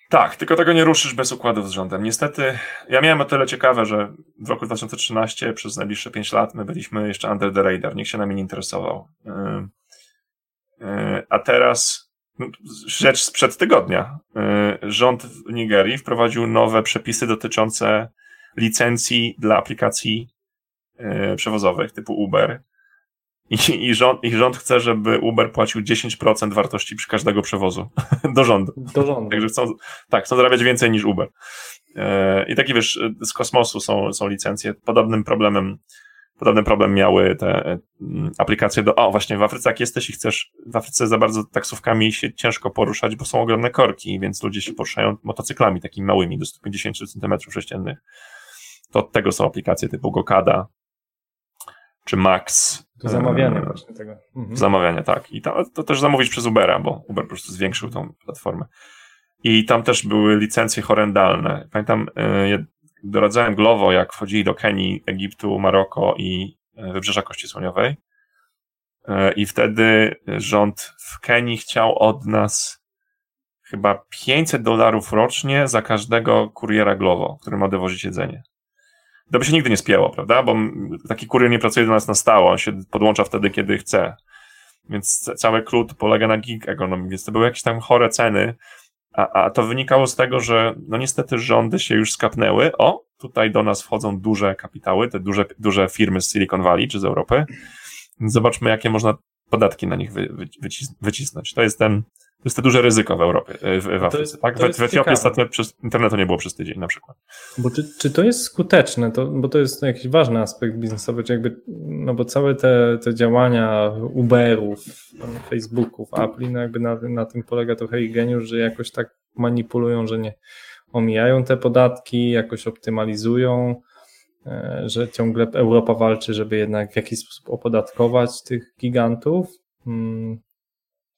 Tak, tylko tego nie ruszysz bez układów z rządem. Niestety, ja miałem o tyle ciekawe, że w roku 2013 przez najbliższe 5 lat my byliśmy jeszcze under the radar, nikt się nami nie interesował. E, a teraz rzecz sprzed tygodnia. E, rząd w Nigerii wprowadził nowe przepisy dotyczące licencji dla aplikacji e, przewozowych typu Uber. I, i, rząd, I rząd chce, żeby Uber płacił 10% wartości przy każdego przewozu [LAUGHS] do rządu. Do rządu. Także chcą, tak, chcą zarabiać więcej niż Uber. I taki wiesz, z kosmosu są, są licencje. Podobnym problemem Podobny problem miały te mm, aplikacje do. O, właśnie w Afryce, jak jesteś i chcesz. W Afryce za bardzo taksówkami się ciężko poruszać, bo są ogromne korki, więc ludzie się poruszają motocyklami takimi małymi, do 150 cm sześciennych. To od tego są aplikacje typu Gokada czy Max. To zamawianie e, właśnie tego. Mhm. Zamawianie, tak. I to, to też zamówić przez Ubera, bo Uber po prostu zwiększył tą platformę. I tam też były licencje horrendalne. Pamiętam, e, doradzałem Glovo, jak wchodzili do Kenii, Egiptu, Maroko i e, Wybrzeża Kości Słoniowej. E, I wtedy rząd w Kenii chciał od nas chyba 500 dolarów rocznie za każdego kuriera Glovo, który ma dowozić jedzenie. To by się nigdy nie spięło, prawda? Bo taki kurier nie pracuje do nas na stałe, on się podłącza wtedy, kiedy chce. Więc cały klut polega na gig economy, więc to były jakieś tam chore ceny, a, a to wynikało z tego, że no niestety rządy się już skapnęły. O, tutaj do nas wchodzą duże kapitały, te duże, duże firmy z Silicon Valley czy z Europy. Zobaczmy, jakie można podatki na nich wy, wy, wycisnąć. To jest ten, jest to duże ryzyko w Europie, w, w Afryce. Tak? W, w Etiopii ostatnio przez internetu nie było przez tydzień na przykład. Bo czy, czy to jest skuteczne? To, bo to jest jakiś ważny aspekt biznesowy, czy jakby, no bo całe te, te działania Uberów, Facebooków, Apple'i, no jakby na, na tym polega trochę ich geniusz, że jakoś tak manipulują, że nie omijają te podatki, jakoś optymalizują, e, że ciągle Europa walczy, żeby jednak w jakiś sposób opodatkować tych gigantów. Hmm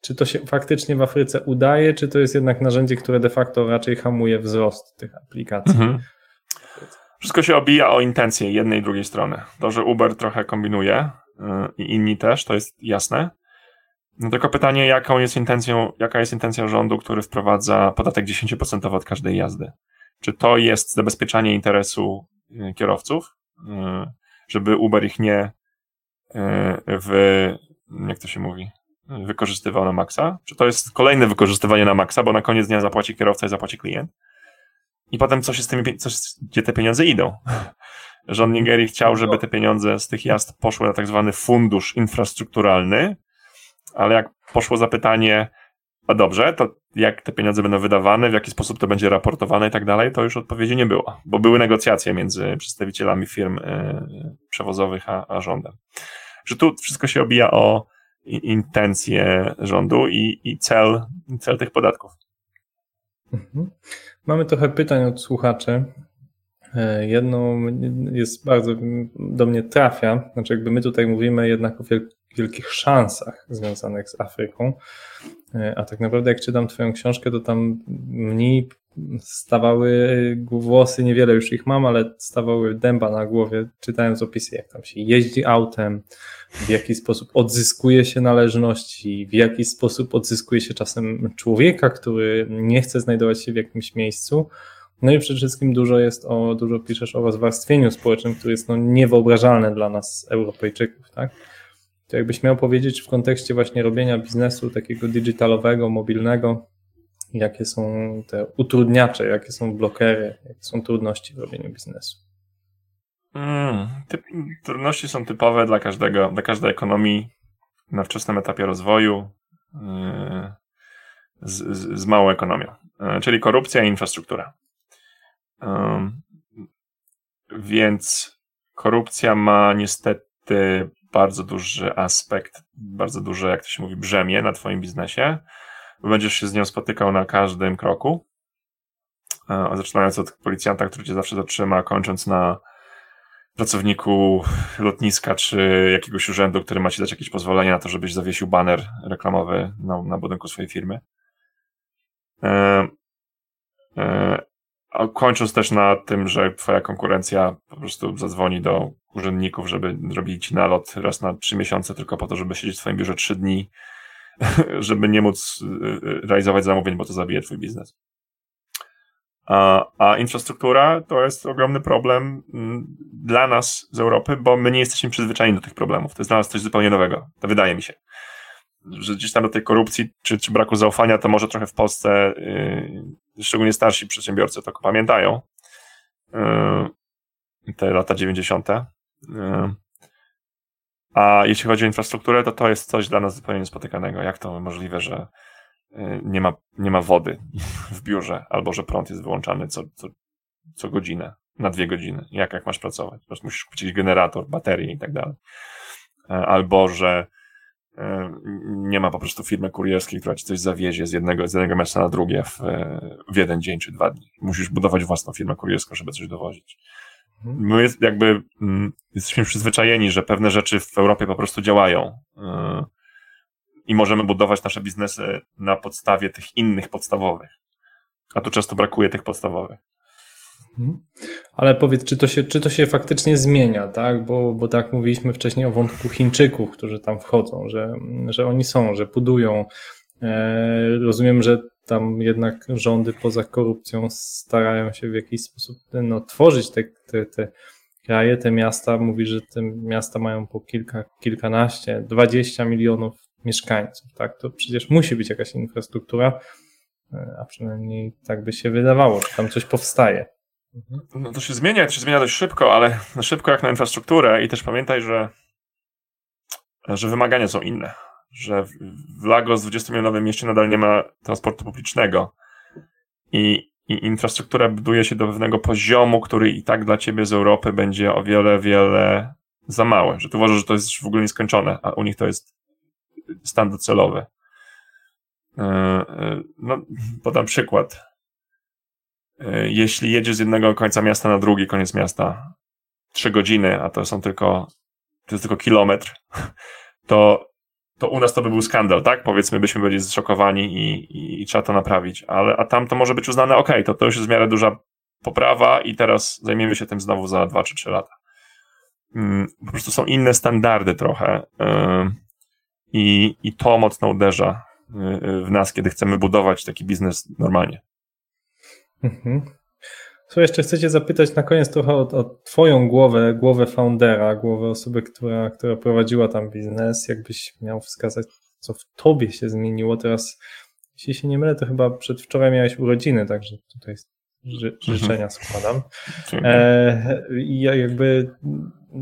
czy to się faktycznie w Afryce udaje, czy to jest jednak narzędzie, które de facto raczej hamuje wzrost tych aplikacji? Mhm. Wszystko się obija o intencje jednej i drugiej strony. To, że Uber trochę kombinuje yy, i inni też, to jest jasne. No tylko pytanie, jaką jest intencją, jaka jest intencja rządu, który wprowadza podatek 10% od każdej jazdy? Czy to jest zabezpieczanie interesu yy, kierowców, yy, żeby Uber ich nie w, jak to się mówi, wykorzystywał na maksa? Czy to jest kolejne wykorzystywanie na maksa, bo na koniec dnia zapłaci kierowca i zapłaci klient? I potem co się z tymi, co, gdzie te pieniądze idą? [LAUGHS] Rząd Nigerii chciał, żeby te pieniądze z tych jazd poszły na tak zwany fundusz infrastrukturalny, ale jak poszło zapytanie, a dobrze, to jak te pieniądze będą wydawane, w jaki sposób to będzie raportowane i tak dalej, to już odpowiedzi nie było, bo były negocjacje między przedstawicielami firm y, przewozowych a, a rządem. Że tu wszystko się obija o intencje rządu i, i cel, cel tych podatków. Mhm. Mamy trochę pytań od słuchaczy. E, jedno jest bardzo do mnie trafia, znaczy jakby my tutaj mówimy jednak o wielkich szansach związanych z Afryką. E, a tak naprawdę, jak czytam Twoją książkę, to tam mniej stawały włosy, niewiele już ich mam, ale stawały dęba na głowie, czytając opisy, jak tam się jeździ autem, w jaki sposób odzyskuje się należności, w jaki sposób odzyskuje się czasem człowieka, który nie chce znajdować się w jakimś miejscu. No i przede wszystkim dużo jest o, dużo piszesz o rozwarstwieniu społecznym, które jest no niewyobrażalne dla nas, Europejczyków, tak? To jakbyś miał powiedzieć w kontekście właśnie robienia biznesu takiego digitalowego, mobilnego, jakie są te utrudniacze, jakie są blokery, jakie są trudności w robieniu biznesu? Mm, typ, trudności są typowe dla każdego, dla każdej ekonomii na wczesnym etapie rozwoju yy, z, z, z, małą ekonomią, yy, czyli korupcja i infrastruktura. Yy, więc korupcja ma niestety bardzo duży aspekt, bardzo duże, jak to się mówi, brzemię na Twoim biznesie będziesz się z nią spotykał na każdym kroku. E, zaczynając od policjanta, który cię zawsze zatrzyma, kończąc na pracowniku lotniska czy jakiegoś urzędu, który ma ci dać jakieś pozwolenie na to, żebyś zawiesił baner reklamowy na, na budynku swojej firmy. Kończąc też na tym, że twoja konkurencja po prostu zadzwoni do urzędników, żeby zrobili ci nalot raz na trzy miesiące tylko po to, żeby siedzieć w swoim biurze trzy dni [LAUGHS] żeby nie móc y, y, realizować zamówień, bo to zabije twój biznes. A, a, infrastruktura to jest ogromny problem mm, dla nas z Europy, bo my nie jesteśmy przyzwyczajeni do tych problemów. To jest dla nas coś zupełnie nowego. To wydaje mi się. Że gdzieś tam do tej korupcji czy, czy braku zaufania, to może trochę w Polsce, yy, szczególnie starsi przedsiębiorcy to pamiętają. Yy, te lata 90. Yy. A jeśli chodzi o infrastrukturę, to to jest coś dla nas zupełnie niespotykanego. Jak to możliwe, że y, nie ma, nie ma wody w biurze, albo że prąd jest wyłączany co, co, co godzinę, na dwie godziny. Jak, jak masz pracować? Musisz kupić generator, baterię i tak dalej. E, albo, że nie ma po prostu firmy kurierskiej, która ci coś zawiezie z jednego, z jednego miasta na drugie w, w jeden dzień czy dwa dni. Musisz budować własną firmę kurierską, żeby coś dowozić. Mhm. My jest jakby mm, jesteśmy przyzwyczajeni, że pewne rzeczy w Europie po prostu działają y, i możemy budować nasze biznesy na podstawie tych innych podstawowych. A tu często brakuje tych podstawowych. Mhm. Ale powiedz, czy to się, czy to się faktycznie zmienia, tak? Bo, bo tak mówiliśmy wcześniej o wątku Chińczyków, którzy tam wchodzą, że, że oni są, że budują. E, rozumiem, że tam jednak rządy poza korupcją starają się w jakiś sposób no, tworzyć te, te, te kraje, te miasta. Mówi, że te miasta mają po kilka, kilkanaście, dwadzieścia milionów mieszkańców. Tak? To przecież musi być jakaś infrastruktura, e, a przynajmniej tak by się wydawało, że tam coś powstaje. No to się zmienia, to się zmienia dość szybko, ale [LAUGHS] szybko jak na infrastrukturę i też pamiętaj, że, że wymagania są inne że w Lagos, 20-milionowym mieście, nadal nie ma transportu publicznego. I, I infrastruktura buduje się do pewnego poziomu, który i tak dla ciebie z Europy będzie o wiele, wiele za mały. Że ty uważasz, że to jest w ogóle nieskończone, a u nich to jest stan docelowy. E, e, no, podam przykład. E, jeśli jedziesz z jednego końca miasta na drugi koniec miasta, trzy godziny, a to są tylko, to jest tylko kilometr, [LAUGHS] to to u nas to by był skandal, tak? Powiedzmy, byśmy byli zszokowani i, i, i trzeba to naprawić, ale a tam to może być uznane, ok, to to już jest w miarę duża poprawa i teraz zajmiemy się tym znowu za dwa czy trzy lata. Mm, po prostu są inne standardy trochę yy, i, i to mocno uderza yy, w nas, kiedy chcemy budować taki biznes normalnie. Mhm. Co jeszcze chcecie zapytać na koniec trochę o, o Twoją głowę, głowę foundera, głowę osoby, która, która prowadziła tam biznes. Jakbyś miał wskazać, co w Tobie się zmieniło teraz. Jeśli się nie mylę, to chyba przedwczoraj miałeś urodziny, także tutaj ży, mhm. życzenia składam. E, I jakby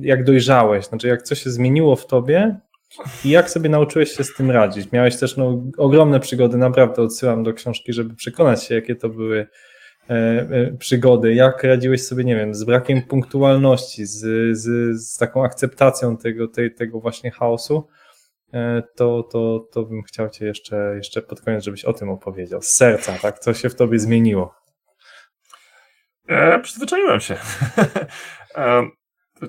jak dojrzałeś, znaczy jak co się zmieniło w Tobie i jak sobie nauczyłeś się z tym radzić. Miałeś też no, ogromne przygody, naprawdę odsyłam do książki, żeby przekonać się, jakie to były przygody, jak radziłeś sobie, nie wiem, z brakiem punktualności, z, z, z taką akceptacją tego, tej, tego właśnie chaosu, e, to, to, to bym chciał Cię jeszcze, jeszcze pod koniec, żebyś o tym opowiedział. Z serca, tak? Co się w Tobie zmieniło? E, przyzwyczaiłem się. [LAUGHS]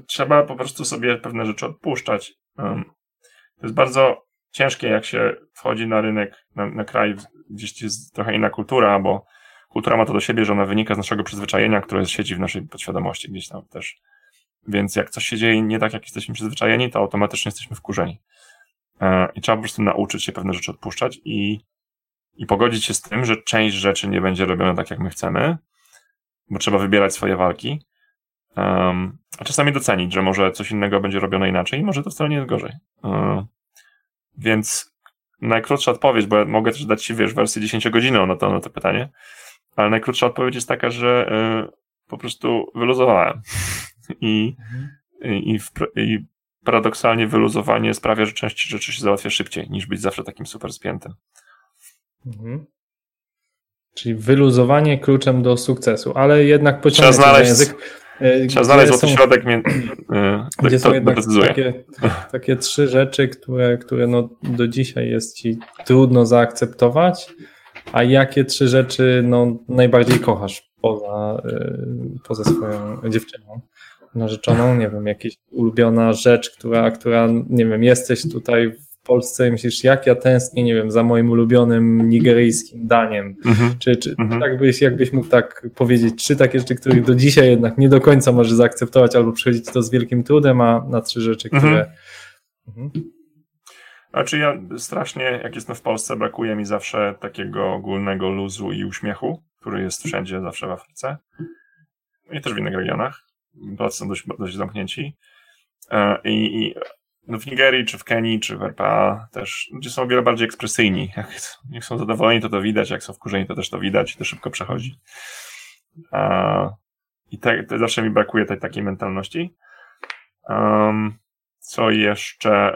Trzeba po prostu sobie pewne rzeczy odpuszczać. To jest bardzo ciężkie, jak się wchodzi na rynek, na, na kraj, gdzieś jest trochę inna kultura, bo kultura ma to do siebie, że ona wynika z naszego przyzwyczajenia, które siedzi w naszej podświadomości gdzieś tam też. Więc jak coś się dzieje nie tak, jak jesteśmy przyzwyczajeni, to automatycznie jesteśmy wkurzeni. E, I trzeba po prostu nauczyć się pewne rzeczy odpuszczać i, i pogodzić się z tym, że część rzeczy nie będzie robiona tak, jak my chcemy, bo trzeba wybierać swoje walki. Um, a czasami docenić, że może coś innego będzie robione inaczej i może to wcale nie jest gorzej. Um, więc najkrótsza odpowiedź, bo ja mogę też dać Ci, wiesz, wersję 10 godziną na to, na to pytanie, ale najkrótsza odpowiedź jest taka, że y, po prostu wyluzowałem. I, i, i, i paradoksalnie wyluzowanie sprawia, że część rzeczy się załatwia szybciej, niż być zawsze takim super spiętym. Mhm. Czyli wyluzowanie kluczem do sukcesu, ale jednak pociągnąć Trzeba znaleźć, język. E, Trzeba znaleźć złoty są, środek, e, gdzie to, są jednak takie, takie trzy rzeczy, które, które no do dzisiaj jest ci trudno zaakceptować, a jakie trzy rzeczy no, najbardziej kochasz poza, e, poza swoją dziewczyną? narzeczoną, nie wiem, jakaś ulubiona rzecz, która, która, nie wiem, jesteś tutaj w Polsce i myślisz, jak ja tęsknię, nie wiem, za moim ulubionym nigeryjskim daniem. Mhm. Czy, czy mhm. tak byś, jakbyś mógł tak powiedzieć, trzy takie rzeczy, których do dzisiaj jednak nie do końca możesz zaakceptować albo przychodzić to z wielkim trudem, a na trzy rzeczy, które... Mhm. Znaczy ja strasznie, jak jestem w Polsce, brakuje mi zawsze takiego ogólnego luzu i uśmiechu, który jest wszędzie, zawsze w Afryce i też w innych regionach. Polacy są dość, dość zamknięci. E, I, i no w Nigerii, czy w Kenii, czy w RPA też ludzie są o wiele bardziej ekspresyjni. Jak, jak są zadowoleni, to to widać, jak są wkurzeni, to też to widać i to szybko przechodzi. I te, te zawsze mi brakuje tej takiej mentalności. Um, co jeszcze?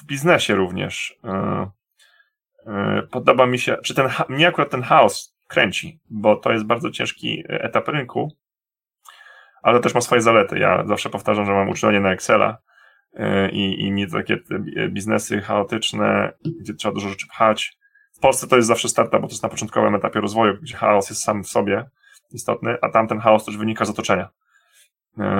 W biznesie również. Y, y, podoba mi się, czy ten, mnie akurat ten chaos kręci, bo to jest bardzo ciężki etap rynku, ale też ma swoje zalety. Ja zawsze powtarzam, że mam uczulenie na Excela y, i, i nie takie biznesy chaotyczne, gdzie trzeba dużo rzeczy pchać. W Polsce to jest zawsze startup, bo to jest na początkowym etapie rozwoju, gdzie chaos jest sam w sobie istotny, a tam ten chaos też wynika z otoczenia.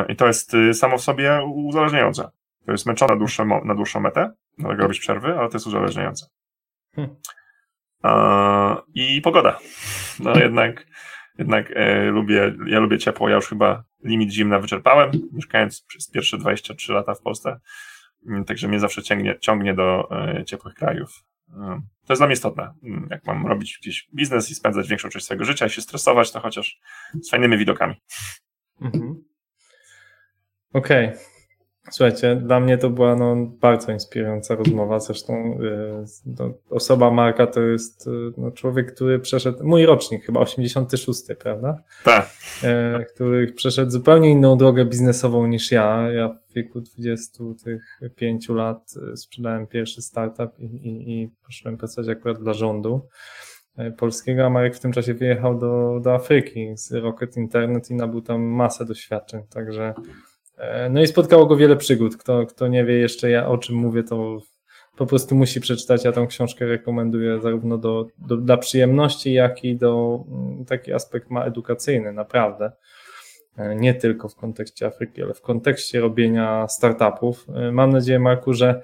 I to jest y, samo w sobie uzależniające. To jest męczone na dłuższą, na dłuższą metę, dlatego robić przerwy, ale to jest uzależniające. Hmm. I pogoda. No jednak jednak e, lubię, ja lubię ciepło, ja już chyba limit zimna wyczerpałem, mieszkając przez pierwsze 23 lata w Polsce, mm, także mnie zawsze ciągnie, ciągnie do e, ciepłych krajów. E, to jest dla mnie istotne. Mm, jak mam robić gdzieś biznes i spędzać większą część swojego życia i się stresować, to chociaż z fajnymi widokami. Mhm. Okej. Okay. Słuchajcie, dla mnie to była no, bardzo inspirująca rozmowa. Zresztą y, no, osoba Marka to jest y, no, człowiek, który przeszedł, mój rocznik chyba 86, prawda? Tak. Y, który przeszedł zupełnie inną drogę biznesową niż ja. Ja w wieku 25 lat sprzedałem pierwszy startup i, i, i poszedłem pracować akurat dla rządu polskiego, a Marek w tym czasie wyjechał do, do Afryki z Rocket Internet i nabył tam masę doświadczeń, także E, no i spotkało go wiele przygód. Kto, kto nie wie jeszcze ja o czym mówię, to po prostu musi przeczytać. Ja tą książkę rekomenduję zarówno do, do, dla przyjemności, jak i do mm, taki aspekt ma edukacyjny, naprawdę. E, nie tylko w kontekście Afryki, ale w kontekście robienia startupów. E, mam nadzieję, Marku, że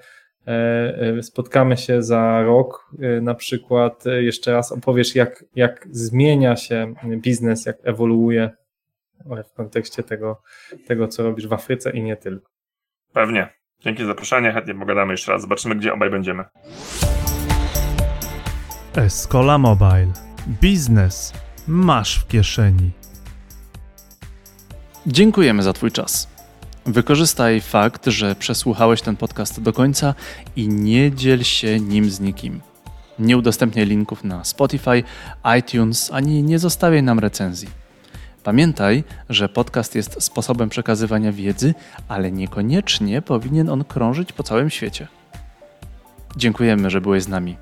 spotkamy się za rok. Na przykład jeszcze raz opowiesz, jak, jak zmienia się biznes, jak ewoluuje w kontekście tego, tego, co robisz w Afryce i nie tylko. Pewnie. Dzięki za zaproszenie, chętnie pogadamy jeszcze raz. Zobaczymy, gdzie obaj będziemy. Escola Mobile. Biznes masz w kieszeni. Dziękujemy za Twój czas. Wykorzystaj fakt, że przesłuchałeś ten podcast do końca i nie dziel się nim z nikim. Nie udostępniaj linków na Spotify, iTunes ani nie zostawiaj nam recenzji. Pamiętaj, że podcast jest sposobem przekazywania wiedzy, ale niekoniecznie powinien on krążyć po całym świecie. Dziękujemy, że byłeś z nami.